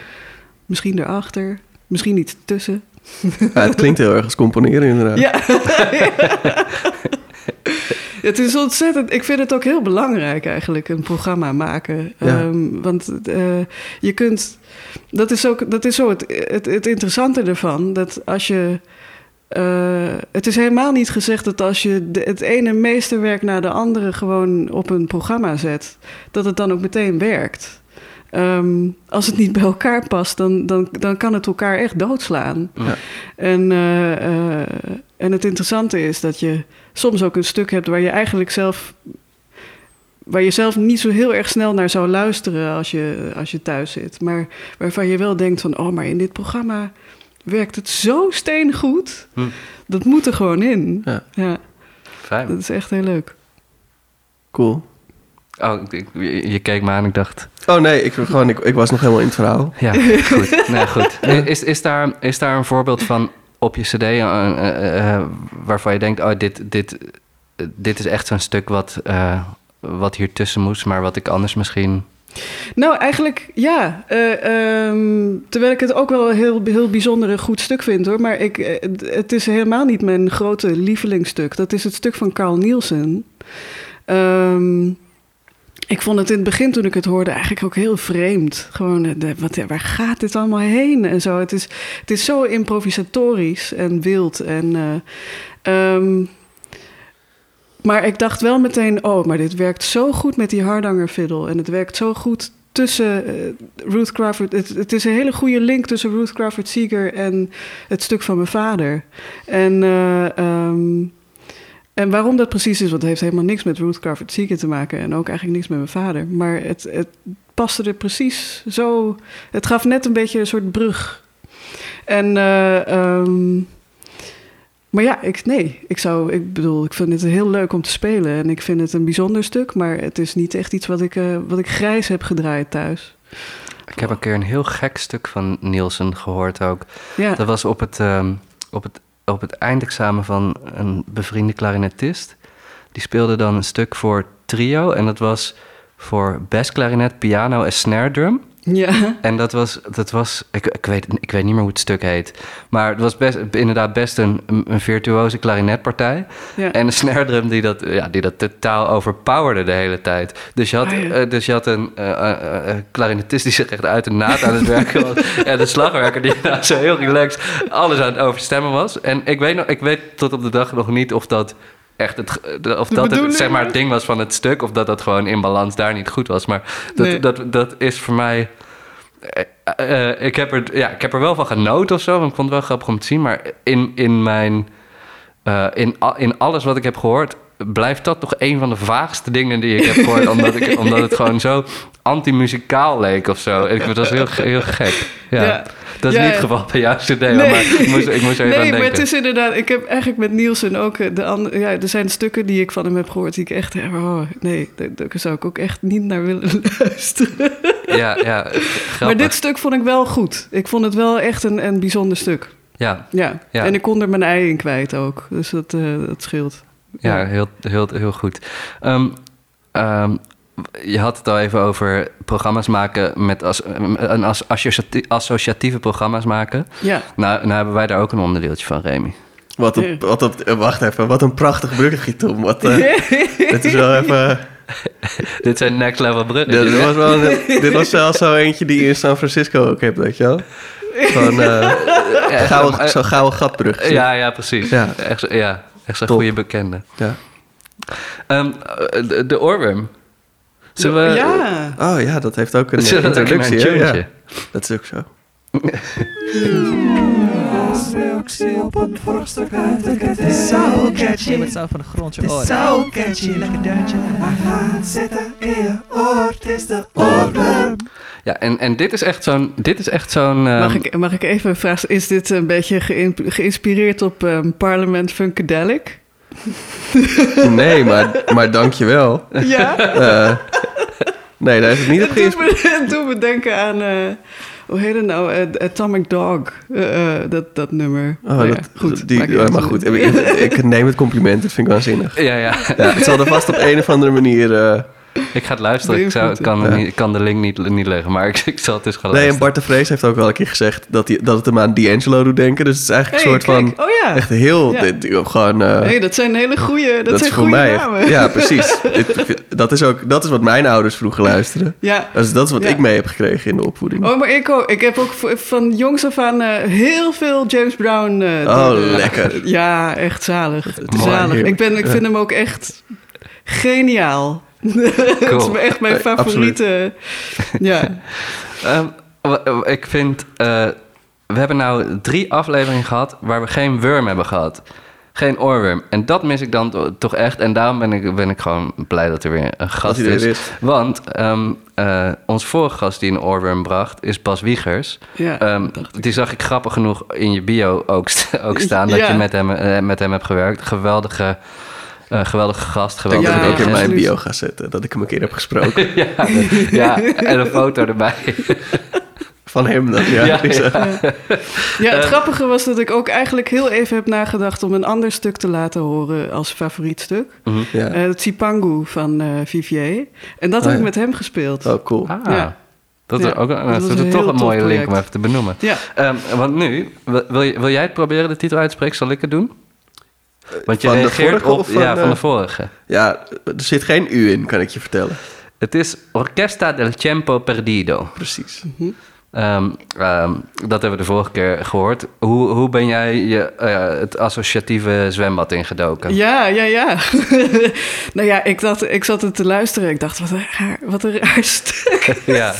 Misschien erachter, misschien iets tussen. Ja, het klinkt heel erg als componeren inderdaad. Ja. [LAUGHS] [LAUGHS] het is ontzettend. Ik vind het ook heel belangrijk eigenlijk, een programma maken. Ja. Ehm, want eh, je kunt. Dat is ook dat is zo het, het, het interessante ervan. Dat als je. eh, het is helemaal niet gezegd dat als je de, het ene meesterwerk naar de andere gewoon op een programma zet, dat het dan ook meteen werkt. Ehm, als het niet bij elkaar past, dan, dan, dan kan het elkaar echt doodslaan. Ja. En, eh, eh, en het interessante is dat je soms ook een stuk hebt waar je eigenlijk zelf. waar je zelf niet zo heel erg snel naar zou luisteren als je, als je thuis zit. Maar waarvan je wel denkt van, oh, maar in dit programma werkt het zo steengoed. Hm. Dat moet er gewoon in. Ja. Ja, Fijn. dat is echt heel leuk. Cool. Oh, ik- ik- je, je keek me aan en ik dacht... Oh nee, ik, gewoon, ik, ik was nog helemaal in het verhaal. Ja, [LAUGHS] goed. Nee, goed. Is, is, daar, is daar een voorbeeld van op je cd eh, eh, eh, waarvan je denkt... oh, dit, dit, dit is echt zo'n stuk wat, eh, wat hier tussen moest... maar wat ik anders misschien... Nou, eigenlijk ja. Eh, ehm, terwijl ik het ook wel een heel, heel bijzonder en goed stuk vind hoor. Maar ik, het- het is helemaal niet mijn grote lievelingsstuk. Dat is het stuk van Carl Nielsen. Ehm, ik vond het in het begin toen ik het hoorde eigenlijk ook heel vreemd. Gewoon, eh, wat, waar gaat dit allemaal heen en zo. Het is, het is zo improvisatorisch en wild. En, eh, ehm, maar ik dacht wel meteen, oh, maar dit werkt zo goed met die hardanger fiddle. En het werkt zo goed tussen eh, Ruth Crawford. Het, is een hele goede link tussen Ruth Crawford Seeger en het stuk van mijn vader. En, eh, ehm, en waarom dat precies is, want het heeft helemaal niks met Ruth Crawford Seeger te maken. En ook eigenlijk niks met mijn vader. Maar het, het paste er precies zo. Het gaf net een beetje een soort brug. En. eh, ehm, maar ja, ik, nee, ik zou, ik bedoel, ik vind het heel leuk om te spelen en ik vind het een bijzonder stuk, maar het is niet echt iets wat ik, eh, wat ik grijs heb gedraaid thuis. Ik heb een keer een heel gek stuk van Nielsen gehoord ook. Ja, Dat was op het, ehm, op, het, op het eindexamen van een bevriende klarinetist. Die speelde dan een stuk voor trio. En dat was voor basklarinet, piano en snare drum. Ja. En dat was, dat was ik, ik, weet, ik weet niet meer hoe het stuk heet. Maar het was best, inderdaad best een, een virtuoze klarinetpartij. Ja. En een snare drum die dat, ja, die dat totaal overpowerde de hele tijd. Dus je had, Ah, ja. eh, dus je had een eh, eh, klarinetist die zich echt uit de naad aan het werken [LAUGHS] was. en een slagwerker die nou zo heel relaxed alles aan het overstemmen was. En ik weet, nog, ik weet tot op de dag nog niet of dat echt het, de- of De dat het, zeg maar, het ding was van het stuk. Of dat dat gewoon in balans daar niet goed was. Maar dat, Nee. dat, dat is voor mij... eh, eh, ik, heb er, ja, ik heb er wel van genoten of zo. Want ik vond het wel grappig om te zien. Maar in, in mijn... eh, in, in alles wat ik heb gehoord... blijft dat toch een van de vaagste dingen die ik heb gehoord. omdat, ik, [LAUGHS] omdat het gewoon zo anti-muzikaal leek of zo. Ik, dat was heel, heel gek. Ja. Ja. Dat is Ja, niet het geval bij jou, CD, Nee. maar ik moest, ik moest er even Nee, aan maar denken. het is inderdaad... Ik heb eigenlijk met Nielsen ook... eh, De andere, ja, er zijn stukken die ik van hem heb gehoord... die ik echt... Oh, nee, daar, zou ik ook echt niet naar willen [LAUGHS] luisteren. Ja, ja, grappig. Maar dit stuk vond ik wel goed. Ik vond het wel echt een, een bijzonder stuk. Ja, Ja. Ja. en ik kon er mijn ei in kwijt ook. Dus dat, eh, dat scheelt. Ja, heel, heel, heel goed. Ehm, ehm, je had het al even over programma's maken met as, een as, associati- associatieve programma's maken. Ja. Nou, nou hebben wij daar ook een onderdeeltje van, Remy. Wat een, wat een, eh, wacht even, wat een prachtig bruggetje, Tom. Wat, eh, [LAUGHS] dit is wel even... [LAUGHS] Dit zijn next level bruggen. Dit was, wel een- dit was zelfs zo eentje die je in San Francisco ook hebt, weet je wel? Van eh gouden, zo'n gouden gatbrug. Ja, ja, precies. Ja. Echt, zo- ja, echt zo'n Top. goede bekende. Ja. Ehm, eh, de, de oorworm. Zullen we... ja. Oh ja, dat heeft ook een Zullen introductie. een? Ja, dat is ook zo. [LAUGHS] Reactie op een vorstuk uit de Het is zo catchy. Zo van de grond je oren. zo catchy. Lekker duintje. Maar gaat zitten in je oor. Het is de oorworm. Ja, en, en dit is echt zo'n... Dit is echt zo'n... ehm, Mag ik, mag ik even vragen, is dit een beetje geïn- geïnspireerd op ehm, Parliament Funkadelic? [LAUGHS] Nee, maar, maar dankjewel. Ja, Eh nee, daar is het niet op het doet geïnspireerd. me, het doet me denken aan, eh, hoe heet het nou, Eh, Atomic Dog, Eh, eh, dat, dat nummer. Oh, Nou ja, dat, goed. Die, maar goed, ik, ik neem het compliment, dat vind ik waanzinnig. [LAUGHS] Ja, ja. Ja, het zal er vast op een of andere manier... Ik ga het luisteren. Ik, zou, ik kan, Ja. niet, ik kan de link niet, niet leggen, maar ik, [LAUGHS] ik zal het eens gaan Nee, en. Bart de Vrees heeft ook wel een keer gezegd dat, hij, dat het hem aan D'Angelo doet denken. Dus het is eigenlijk een soort van... Oh ja, Echt heel... Ja. dit- dit- gewoon... eh, hey, dat zijn hele goede, dat, dat zijn is voor goede mij... namen. Ja, [LAUGHS] precies. Dat, is ook, dat is wat mijn ouders vroeger luisterden. Ja. Dus dat is wat Ja. ik mee heb gekregen in de opvoeding. Oh, maar ik ook. Ik heb ook van jongs af aan eh, heel veel James Brown. eh, Oh, de- lekker. Ja, echt zalig. is zalig. Ik, ben, ik vind hem ook echt geniaal. Het is echt mijn Eh, favoriete. Ja. [LAUGHS] Ehm, ik vind... eh, we hebben nou drie afleveringen gehad waar we geen worm hebben gehad. Geen oorworm. En dat mis ik dan to- toch echt. En daarom ben ik, ben ik gewoon blij dat er weer een gast is. is. Want ehm, eh, ons vorige gast die een oorworm bracht is Bas Wiegers. Ja, Ehm, die zag ik grappig genoeg in je bio ook, ook [LAUGHS] staan. Dat Ja. je met hem, met hem hebt gewerkt. Geweldige, eh, geweldige gast. Geweldige dat ik ook in mijn bio ga zetten. Dat ik hem een keer heb gesproken. [LAUGHS] ja, de- ja, en een foto erbij. [LAUGHS] Van hem dan. Ja, Ja, het Eh. grappige was dat ik ook eigenlijk heel even heb nagedacht om een ander stuk te laten horen als favoriet stuk. ja. Eh, het Sipangu van eh Vivier. En dat Oh, heb ik ja. met hem gespeeld. Oh, cool. Ah, Ja. dat is Ja, ook een, dat is een toch een mooie link om even te benoemen. Ja. Ehm, want nu, wil, wil je- wil jij het proberen de titel uit te spreken? Zal ik het doen? Want je Van de reageert vorige op... van, ja, van eh? de vorige. Ja, er zit geen U in, kan ik je vertellen. Het is Orquesta del Tiempo Perdido. Precies. Ehm, ehm, dat hebben we de vorige keer gehoord. Hoe, hoe ben jij je, eh, het associatieve zwembad ingedoken? Ja, ja, ja. [LAUGHS] nou ja, ik, dacht, ik zat er te luisteren. Ik dacht, wat een raar, wat een raar stuk. [LAUGHS] Ja.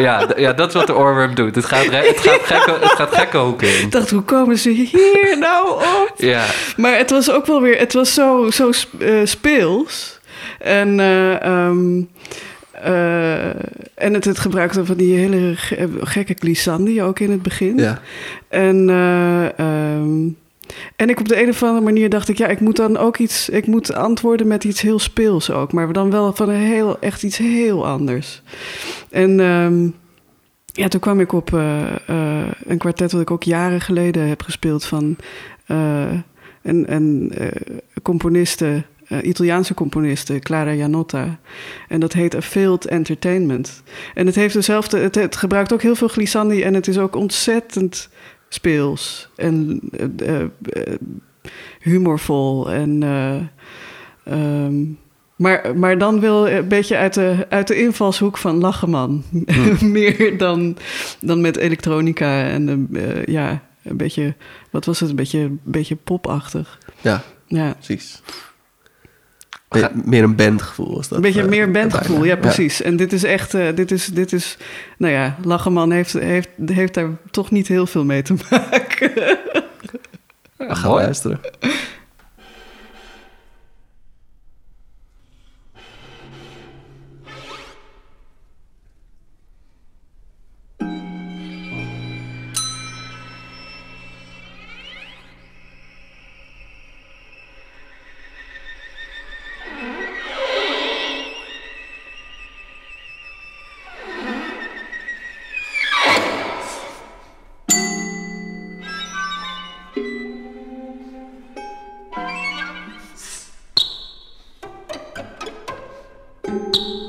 Ja, ja, dat is wat de oorworm doet. Het gaat, het gaat, gekke, het gaat gekke hoeken in. Ik dacht, hoe komen ze hier nou op? Ja, Maar het was ook wel weer, het was zo, zo eh, speels. En, eh, ehm, eh, en het, het gebruikte van die hele ge- gekke glissandi ook in het begin. Ja. En, eh, ehm, en ik op de een of andere manier dacht ik, ja, ik moet dan ook iets, ik moet antwoorden met iets heel speels ook, maar dan wel van een heel, echt iets heel anders. En ehm, ja, toen kwam ik op eh, eh, een kwartet wat ik ook jaren geleden heb gespeeld van eh, een, een componiste Italiaanse componiste, Clara Janotta. En dat heet A Failed Entertainment. En het heeft dezelfde, het, het gebruikt ook heel veel glissandi en het is ook ontzettend speels en eh, eh, humorvol. En, eh, ehm, maar, maar dan wil een beetje uit de, uit de invalshoek van Lacheman. [LAUGHS] Meer dan, dan met elektronica en eh, ja, een beetje, wat was het, een beetje, een beetje popachtig. Ja, Ja. precies. Me- meer een bandgevoel was dat. Een beetje eh, meer bandgevoel, ja precies. En dit is echt, eh, dit is, dit is, nou ja, Lacheman heeft, heeft, heeft daar toch niet heel veel mee te [LAUGHS] maken. We gaan luisteren. you.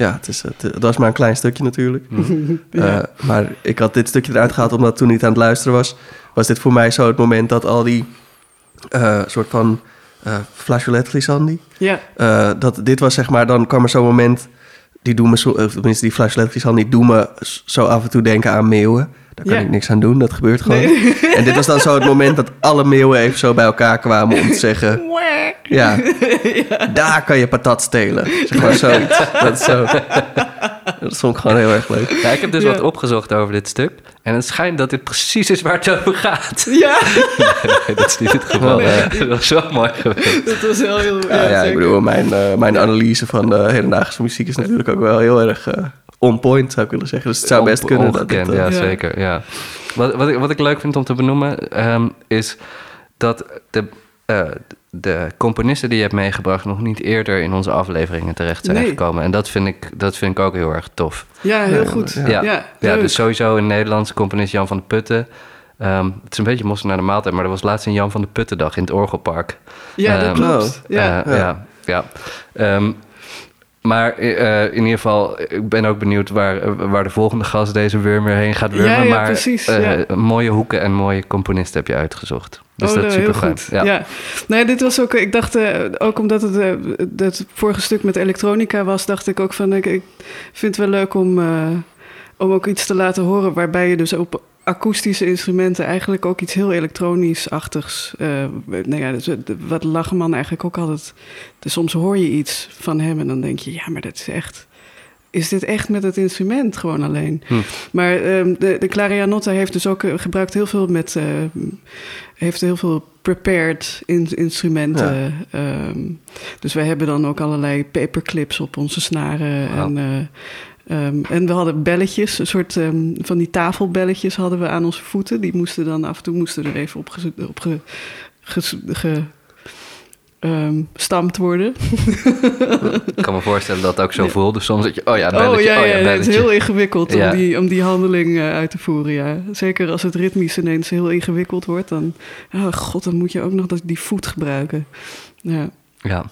Ja, het is, het, dat was maar een klein stukje natuurlijk. [LAUGHS] Ja. Eh, maar ik had dit stukje eruit gehaald omdat toen ik aan het luisteren was... was dit voor mij zo het moment dat al die eh, soort van eh flageolet glissandi... ja, eh, dat dit was zeg maar, dan kwam er zo'n moment... die doen me, zo, of tenminste die flageolet glissandi doen me zo af en toe denken aan meeuwen. Daar kan Ja. ik niks aan doen, dat gebeurt gewoon. Nee. En dit was dan zo het moment dat alle meeuwen even zo bij elkaar kwamen om te zeggen... [LAUGHS] [LAUGHS] Ja, daar kan je patat stelen. Zeg maar zoiets. Dat, is zo, dat vond ik gewoon heel erg leuk. Ja, ik heb dus Ja. wat opgezocht over dit stuk. En het schijnt dat dit precies is waar het over gaat. [LAUGHS] ja, [LAUGHS] Nee, dat is niet het geval. Nee. Dat was wel mooi geweest. dat was heel, heel Ja, ja, ik bedoel, mijn, eh, mijn analyse van de hedendaagse muziek is natuurlijk ook wel heel erg eh, on point, zou ik willen zeggen. Dus het zou best kunnen. dat het, eh, ja, Ja. zeker. Ja. Wat, wat, ik, wat ik leuk vind om te benoemen, ehm, is dat de, eh, de componisten die je hebt meegebracht nog niet eerder in onze afleveringen terecht zijn Nee. gekomen. En dat vind, ik, dat vind ik ook heel erg tof. Ja, heel Ja, goed. ja. Ja, Ja, dus sowieso een Nederlandse componist Jan van de Putten. Ehm, het is een beetje mossen naar de maaltijd, maar er was laatst een Jan van de Puttendag in het Orgelpark. ja, dat Ehm, klopt. Ja. Eh, ja, ja. Ehm, maar eh, in ieder geval, ik ben ook benieuwd waar, waar de volgende gast deze worm weer heen gaat wurmen. Ja, ja, maar precies, eh, ja. mooie hoeken en mooie componisten heb je uitgezocht. Dus oh, dat is super goed. Ja. Dit was ook. Ik dacht eh, ook omdat het eh, het vorige stuk met elektronica was, dacht ik ook van ik, ik vind het wel leuk om, eh, om ook iets te laten horen waarbij je dus op akoestische instrumenten eigenlijk ook iets heel elektronisch-achtigs. eh nou ja, dus, eh, wat Lacheman eigenlijk ook altijd. Dus soms hoor je iets van hem en dan denk je, ja, maar dat is echt. Is dit echt met het instrument gewoon alleen? Hm. Maar ehm, de, de Clarianotta heeft dus ook eh, gebruikt heel veel met. heeft heel veel prepared in, instrumenten. Ehm, dus wij hebben dan ook allerlei paperclips op onze snaren. En, ehm, en we hadden belletjes, een soort ehm, van die tafelbelletjes hadden we aan onze voeten. Die moesten dan af en toe moesten er even op, ge, op ge- ges- ge- ehm, stampt worden. [LAUGHS] Ik kan me voorstellen dat het ook zo Ja. voelde. Soms dat je, oh ja, oh belletje, ja, oh ja, ja, het is belletje. heel ingewikkeld om, die, om die handeling eh, uit te voeren. Ja. Zeker als het ritmisch ineens heel ingewikkeld wordt, dan, oh god, dan moet je ook nog dat, die voet gebruiken. Ja. Ja,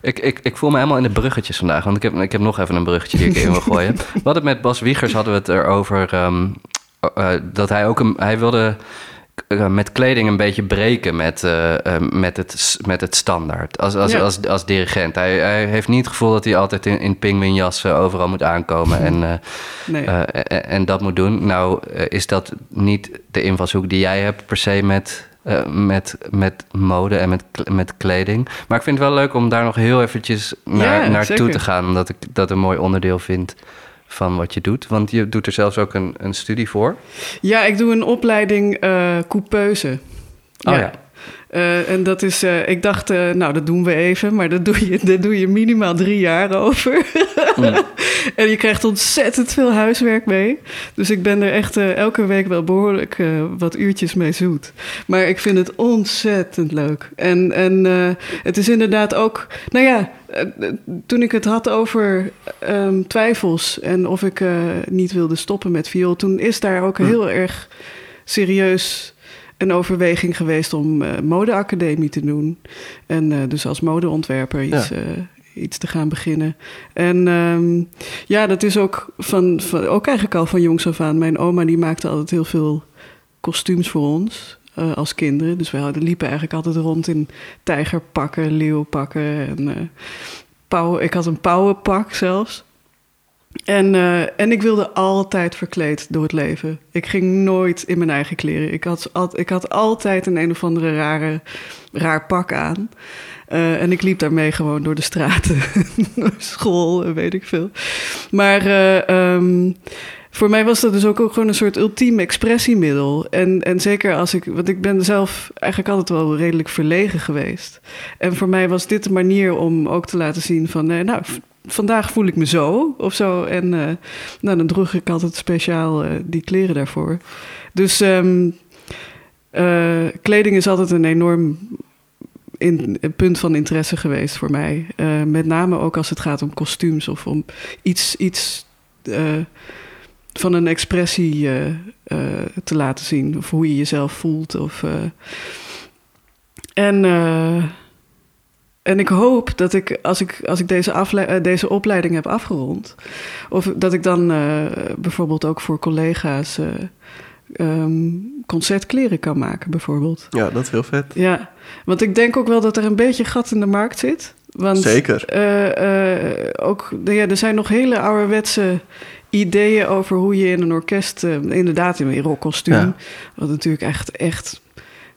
ik, ik, ik voel me helemaal in de bruggetjes vandaag. Want ik heb, ik heb nog even een bruggetje die ik in wil gooien. [LAUGHS] We hadden met Bas Wiegers hadden we het erover eh, dat hij ook een, hij wilde eh, met kleding een beetje breken met, eh, met, het, met het standaard. Als, als, Ja. als, als dirigent. Hij, hij heeft niet het gevoel dat hij altijd in, in pinguïnjassen overal moet aankomen en, Nee. en, en dat moet doen. Nou, is dat niet de invalshoek die jij hebt per se met, eh, met, met mode en met, met kleding. Maar ik vind het wel leuk om daar nog heel eventjes naar, Ja, naartoe te gaan. Omdat ik dat een mooi onderdeel vind van wat je doet. Want je doet er zelfs ook een, een studie voor. Ja, ik doe een opleiding eh coupeuse. Oh ja. Eh, en dat is, eh, ik dacht, eh, nou, dat doen we even, maar dat doe je, [LAUGHS] dat doe je minimaal drie jaar over. [LAUGHS] en je krijgt ontzettend veel huiswerk mee. Dus ik ben er echt elke week wel behoorlijk eh, wat uurtjes mee zoet. Maar ik vind het ontzettend leuk. En, en het is inderdaad ook, nou ja, toen ik het had over ehm, twijfels en of ik niet wilde stoppen met viool, toen is daar ook heel erg serieus een overweging geweest om eh, modeacademie te doen. En eh, dus als modeontwerper iets, Ja. eh, iets te gaan beginnen. En ehm, ja, dat is ook, van, van, ook eigenlijk al van jongs af aan. Mijn oma die maakte altijd heel veel kostuums voor ons. als kinderen. Dus we hadden, liepen eigenlijk altijd rond in tijgerpakken, leeuwpakken. En, eh, pauw, ik had een pauwenpak zelfs. En, eh, en ik wilde altijd verkleed door het leven. Ik ging nooit in mijn eigen kleren. Ik had, ik had altijd een een of andere rare, raar pak aan. Eh, en ik liep daarmee gewoon door de straten, [LAUGHS] school, weet ik veel. Maar eh, ehm, voor mij was dat dus ook, ook gewoon een soort ultiem expressiemiddel. En, en zeker als ik, want ik ben zelf eigenlijk altijd wel redelijk verlegen geweest. En voor mij was dit de manier om ook te laten zien van, nou, vandaag voel ik me zo of zo. En eh, nou, dan droeg ik altijd speciaal eh, die kleren daarvoor. Dus eh, kleding is altijd een enorm in, punt van interesse geweest voor mij. Met name ook als het gaat om kostuums of om iets, iets van een expressie te laten zien. Of hoe je jezelf voelt. Of, en, en ik hoop dat ik, als ik, als ik deze, afle- eh, deze opleiding heb afgerond, of dat ik dan eh, bijvoorbeeld ook voor collega's eh, ehm, concertkleren kan maken, bijvoorbeeld. Ja, dat is heel vet. Ja, want ik denk ook wel dat er een beetje gat in de markt zit. Want, Zeker. ook, nou ja, er zijn nog hele ouderwetse ideeën over hoe je in een orkest, inderdaad in een rockkostuum, Ja. wat natuurlijk echt, echt,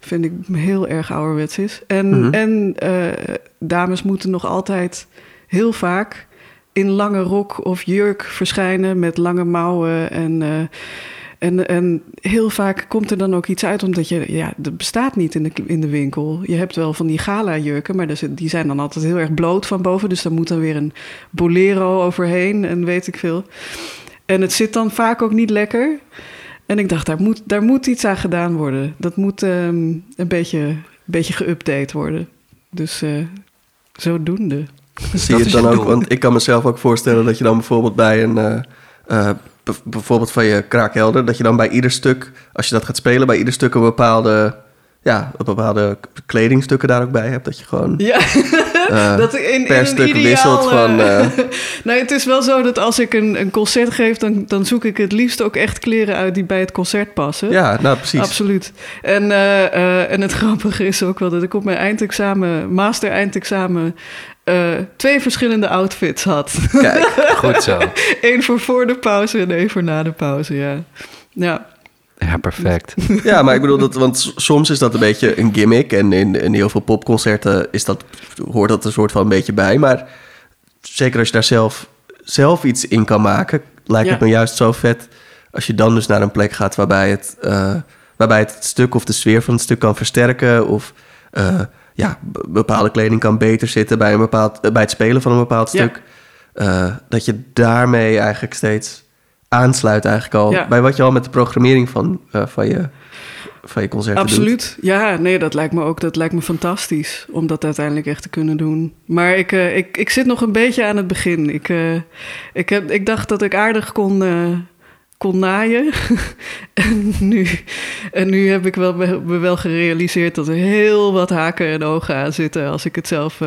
vind ik heel erg ouderwets is. En, Mhm. en eh, dames moeten nog altijd heel vaak in lange rok of jurk verschijnen met lange mouwen en... eh, en, en heel vaak komt er dan ook iets uit, omdat je, ja, dat bestaat niet in de, in de winkel. Je hebt wel van die gala-jurken, maar die zijn dan altijd heel erg bloot van boven. Dus daar moet dan weer een bolero overheen en weet ik veel. En het zit dan vaak ook niet lekker. En ik dacht, daar moet, daar moet iets aan gedaan worden. Dat moet ehm, een beetje, een beetje geüpdate worden. Dus eh, zodoende. Zie je het dan ook? Want ik kan mezelf ook voorstellen dat je dan bijvoorbeeld bij een... eh, eh, bijvoorbeeld van je kraakhelder... dat je dan bij ieder stuk, als je dat gaat spelen... bij ieder stuk een bepaalde... Ja, een bepaalde kledingstukken daar ook bij hebt. Dat je gewoon Ja, [LAUGHS] dat in, in per een stuk ideaal, wisselt van... eh, eh, [LAUGHS] nou, het is wel zo dat als ik een, een concert geef, dan, dan zoek ik het liefst ook echt kleren uit die bij het concert passen. ja, nou precies. Absoluut. En, eh, eh, en het [LAUGHS] grappige is ook wel dat ik op mijn eindexamen, master eindexamen, eh, twee verschillende outfits had. Kijk, Goed zo. Eén voor voor de pauze en één voor na de pauze, ja. Ja, Ja, perfect. [LAUGHS] ja, maar ik bedoel, dat, want soms is dat een beetje een gimmick. En in, in heel veel popconcerten is dat, hoort dat er soort van een beetje bij. Maar zeker als je daar zelf, zelf iets in kan maken, lijkt het me juist zo vet. Als je dan dus naar een plek gaat waarbij het, eh, waarbij het, het stuk of de sfeer van het stuk kan versterken. Of eh, ja, bepaalde kleding kan beter zitten bij, een bepaald, eh, bij het spelen van een bepaald Ja. stuk. Eh, dat je daarmee eigenlijk steeds aansluit eigenlijk al Ja. bij wat je al met de programmering van, eh, van, je, van je concerten doet. absoluut. Ja, nee, dat lijkt me ook dat lijkt me fantastisch om dat uiteindelijk echt te kunnen doen. Maar ik, eh, ik, ik zit nog een beetje aan het begin. Ik, eh, ik, heb, ik dacht dat ik aardig kon, kon naaien. [LAUGHS] en, nu, en nu heb ik wel, me wel gerealiseerd dat er heel wat haken en ogen aan zitten als ik het zelf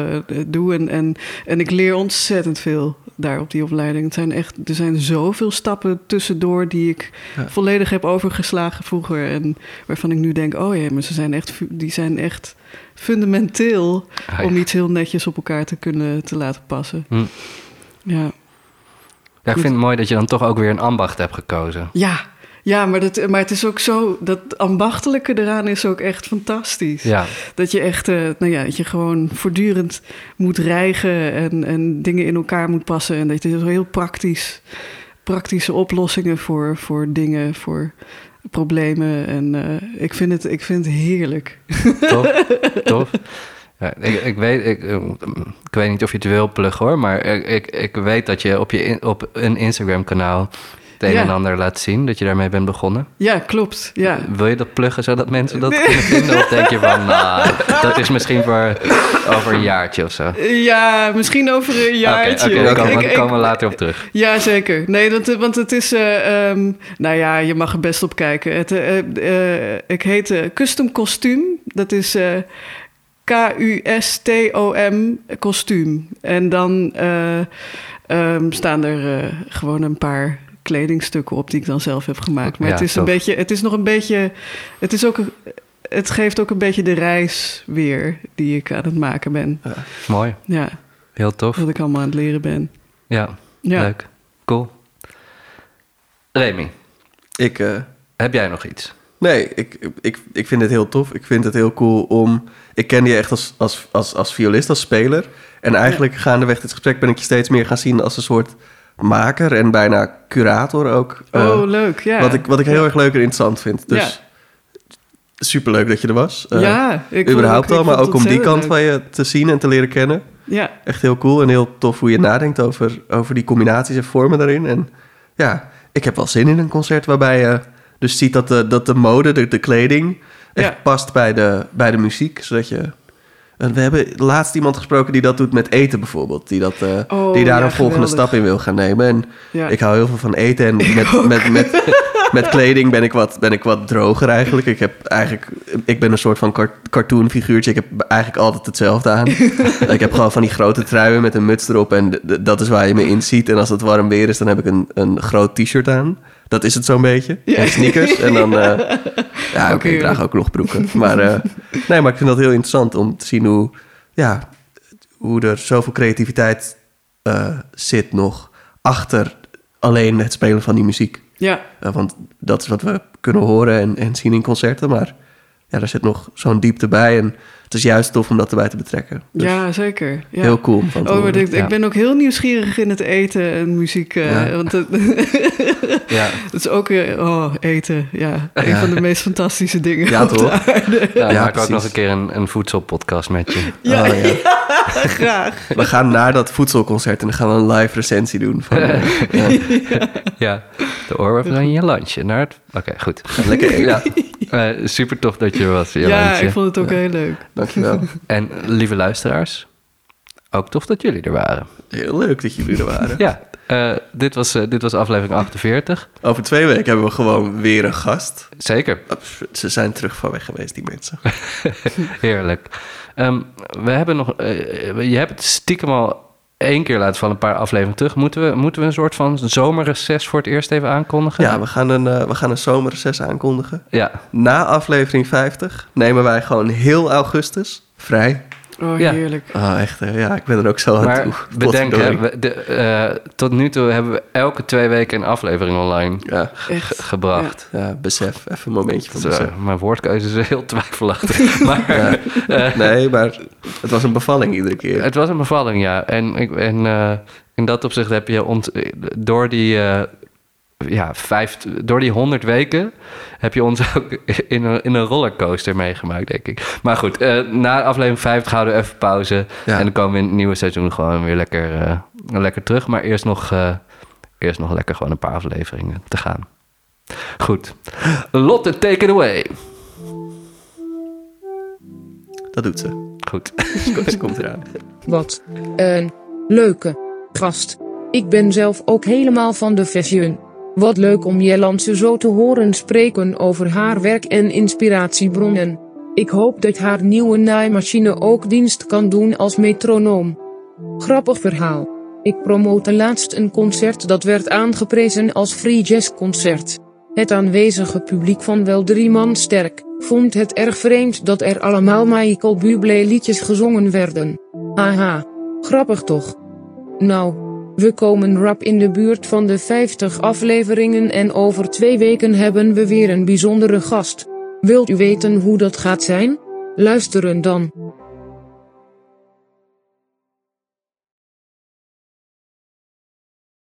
doe. En, en, en ik leer ontzettend veel daar op die opleiding. Het zijn echt, er zijn zoveel stappen tussendoor die ik Ja. volledig heb overgeslagen vroeger. En waarvan ik nu denk, oh ja, maar ze zijn echt, die zijn echt fundamenteel Ah, ja. om iets heel netjes op elkaar te kunnen te laten passen. Hm. Ja. Ja, ik vind het mooi dat je dan toch ook weer een ambacht hebt gekozen. Ja, ja maar, dat, maar het is ook zo, dat ambachtelijke eraan is ook echt fantastisch. Ja, Dat je echt, eh, nou ja, dat je gewoon voortdurend moet rijgen en, en dingen in elkaar moet passen. En dat je heel praktisch, praktische oplossingen voor, voor dingen, voor problemen. En eh, ik, vind het, ik vind het heerlijk. Tof, [LAUGHS] tof. Ja, ik, ik, weet, ik, eh, ik weet niet of je het wil pluggen hoor, maar ik, ik, ik weet dat je op, je in- op een Instagram-kanaal het een Ja. en ander laat zien, dat je daarmee bent begonnen. Ja, klopt. Ja. Wil je dat pluggen zodat mensen dat kunnen vinden? Of denk je van, [LAUGHS] nou, dat is misschien voor over een jaartje of zo? Ja, misschien over een jaartje. oké, daar Ik- komen, we- komen we later op terug. Ja, zeker. Nee, want, want het is... eh, ehm, nou ja, je mag er best op kijken. Het, eh, eh, ik heet eh, Custom Kostuum. Dat is eh, K-U-S-T-O-M kostuum. En dan eh, ehm, staan er eh, gewoon een paar kledingstukken op die ik dan zelf heb gemaakt. Maar Ja, het is een beetje... Het is nog een beetje... Het is ook... Het geeft ook een beetje de reis weer die ik aan het maken ben. Mooi, Ja, heel tof. wat ik allemaal aan het leren ben. Ja, Ja. leuk. Cool. Remy, Ik, eh, heb jij nog iets? nee, ik, ik, ik vind het heel tof. Ik vind het heel cool om... Ik ken je echt als, als, als, als violist, als speler. En eigenlijk gaandeweg dit gesprek ben ik je steeds meer gaan zien als een soort maker en bijna curator ook. Eh, oh, leuk. Ja. wat, ik, wat ik heel Ja. erg leuk en interessant vind. Dus superleuk dat je er was. Eh, ja, ik überhaupt ook- al, ik maar ook om die kant van je te zien en te leren kennen. Ja, Echt heel cool en heel tof hoe je nadenkt over, over die combinaties en vormen daarin. En ja, ik heb wel zin in een concert waarbij je dus ziet dat de, dat de mode, de, de kleding, echt Ja. past bij de, bij de muziek. Zodat je... En we hebben laatst iemand gesproken die dat doet met eten bijvoorbeeld. Die, dat, eh, Oh, die daar ja, een volgende geweldig. stap in wil gaan nemen. En ja. ik hou heel veel van eten. En met, met, met, [LAUGHS] met kleding ben ik, wat, ben ik wat droger eigenlijk. Ik, heb eigenlijk, ik ben een soort van car- cartoonfiguurtje. Ik heb eigenlijk altijd hetzelfde aan. [LAUGHS] ik heb gewoon van die grote truien met een muts erop. En dat is waar je me in ziet. En als het warm weer is, dan heb ik een, een groot t-shirt aan. Dat is het zo'n beetje. Ja. En sneakers. En dan... eh, [LAUGHS] ja, oké, ik draag ook nog broeken. Maar, eh, [LAUGHS] nee, maar ik vind dat heel interessant om te zien hoe... Ja, hoe er zoveel creativiteit eh, zit nog achter alleen het spelen van die muziek. ja, want dat is wat we kunnen horen en, en zien in concerten. Maar ja, er zit nog zo'n diepte bij. En het is juist tof om dat erbij te betrekken. Dus ja, zeker. Ja. Heel cool. Van Oh, ik, Ja. ik ben ook heel nieuwsgierig in het eten en muziek. eh, Ja. Want het, [LAUGHS] Ja, [LAUGHS] het is ook... eh, oh, eten. Ja, een Ja. van de meest fantastische dingen Ja, op de toch? aarde. ja, Ja, maak ook nog een keer een, een voedselpodcast met je. [LAUGHS] Ja, Oh, ja. graag. We gaan naar dat voedselconcert en dan gaan we een live recensie doen. Van, ja, Ja, de oorworm van je landje. Naar het... Oké, goed. lekker eten. Ja, eh, super tof dat je er was, je Ja, ik vond het ook heel leuk. Dankjewel. [LAUGHS] En lieve luisteraars, ook tof dat jullie er waren. Heel leuk dat jullie er waren. [LAUGHS] Ja, eh, dit, was, eh, dit was aflevering 48. Over twee weken hebben we gewoon weer een gast. Zeker, Oh, Ze zijn terug van weg geweest, die mensen. [LAUGHS] heerlijk. Ehm, we hebben nog... eh, je hebt het stiekem al één keer laten vallen, een paar afleveringen terug. Moeten we, moeten we een soort van zomerreces voor het eerst even aankondigen? Ja, we gaan een, eh, we gaan een zomerreces aankondigen. Ja, Na aflevering 50 nemen wij gewoon heel augustus vrij. Oh, Ja. heerlijk. Oh, echt, hè? ja, ik ben er ook zo aan maar toe. bedenk, hè, Potverdorie. we- de, eh, tot nu toe hebben we elke twee weken een aflevering online Ja, Echt. gebracht. ja, besef. Even een momentje van eh, besef. mijn woordkeuze is heel twijfelachtig. [LAUGHS] maar Ja. eh, Nee, maar het was een bevalling iedere keer. het was een bevalling, ja. En, ik- en eh, in dat opzicht heb je ont, door die... ja, vijf, door die honderd weken heb je ons ook in een, in een rollercoaster meegemaakt, denk ik. Maar goed, eh, na aflevering 50 houden we even pauze. Ja. En dan komen we in het nieuwe seizoen gewoon weer lekker, eh, lekker terug. Maar eerst nog, eh, eerst nog lekker gewoon een paar afleveringen te gaan. Goed. Lotte, take it away. Dat doet ze. Goed. [LAUGHS] Ze komt eraan. Wat een leuke gast. Ik ben zelf ook helemaal van de fashion. Wat leuk om Jellandse zo te horen spreken over haar werk en inspiratiebronnen. Ik hoop dat haar nieuwe naaimachine ook dienst kan doen als metronoom. Grappig verhaal. Ik promote laatst een concert dat werd aangeprezen als free jazz concert. Het aanwezige publiek van wel drie man sterk vond het erg vreemd dat er allemaal Michael Bublé liedjes gezongen werden. Aha, grappig toch? Nou, we komen rap in de buurt van de 50 afleveringen en over twee weken hebben we weer een bijzondere gast. Wilt u weten hoe dat gaat zijn? Luisteren dan.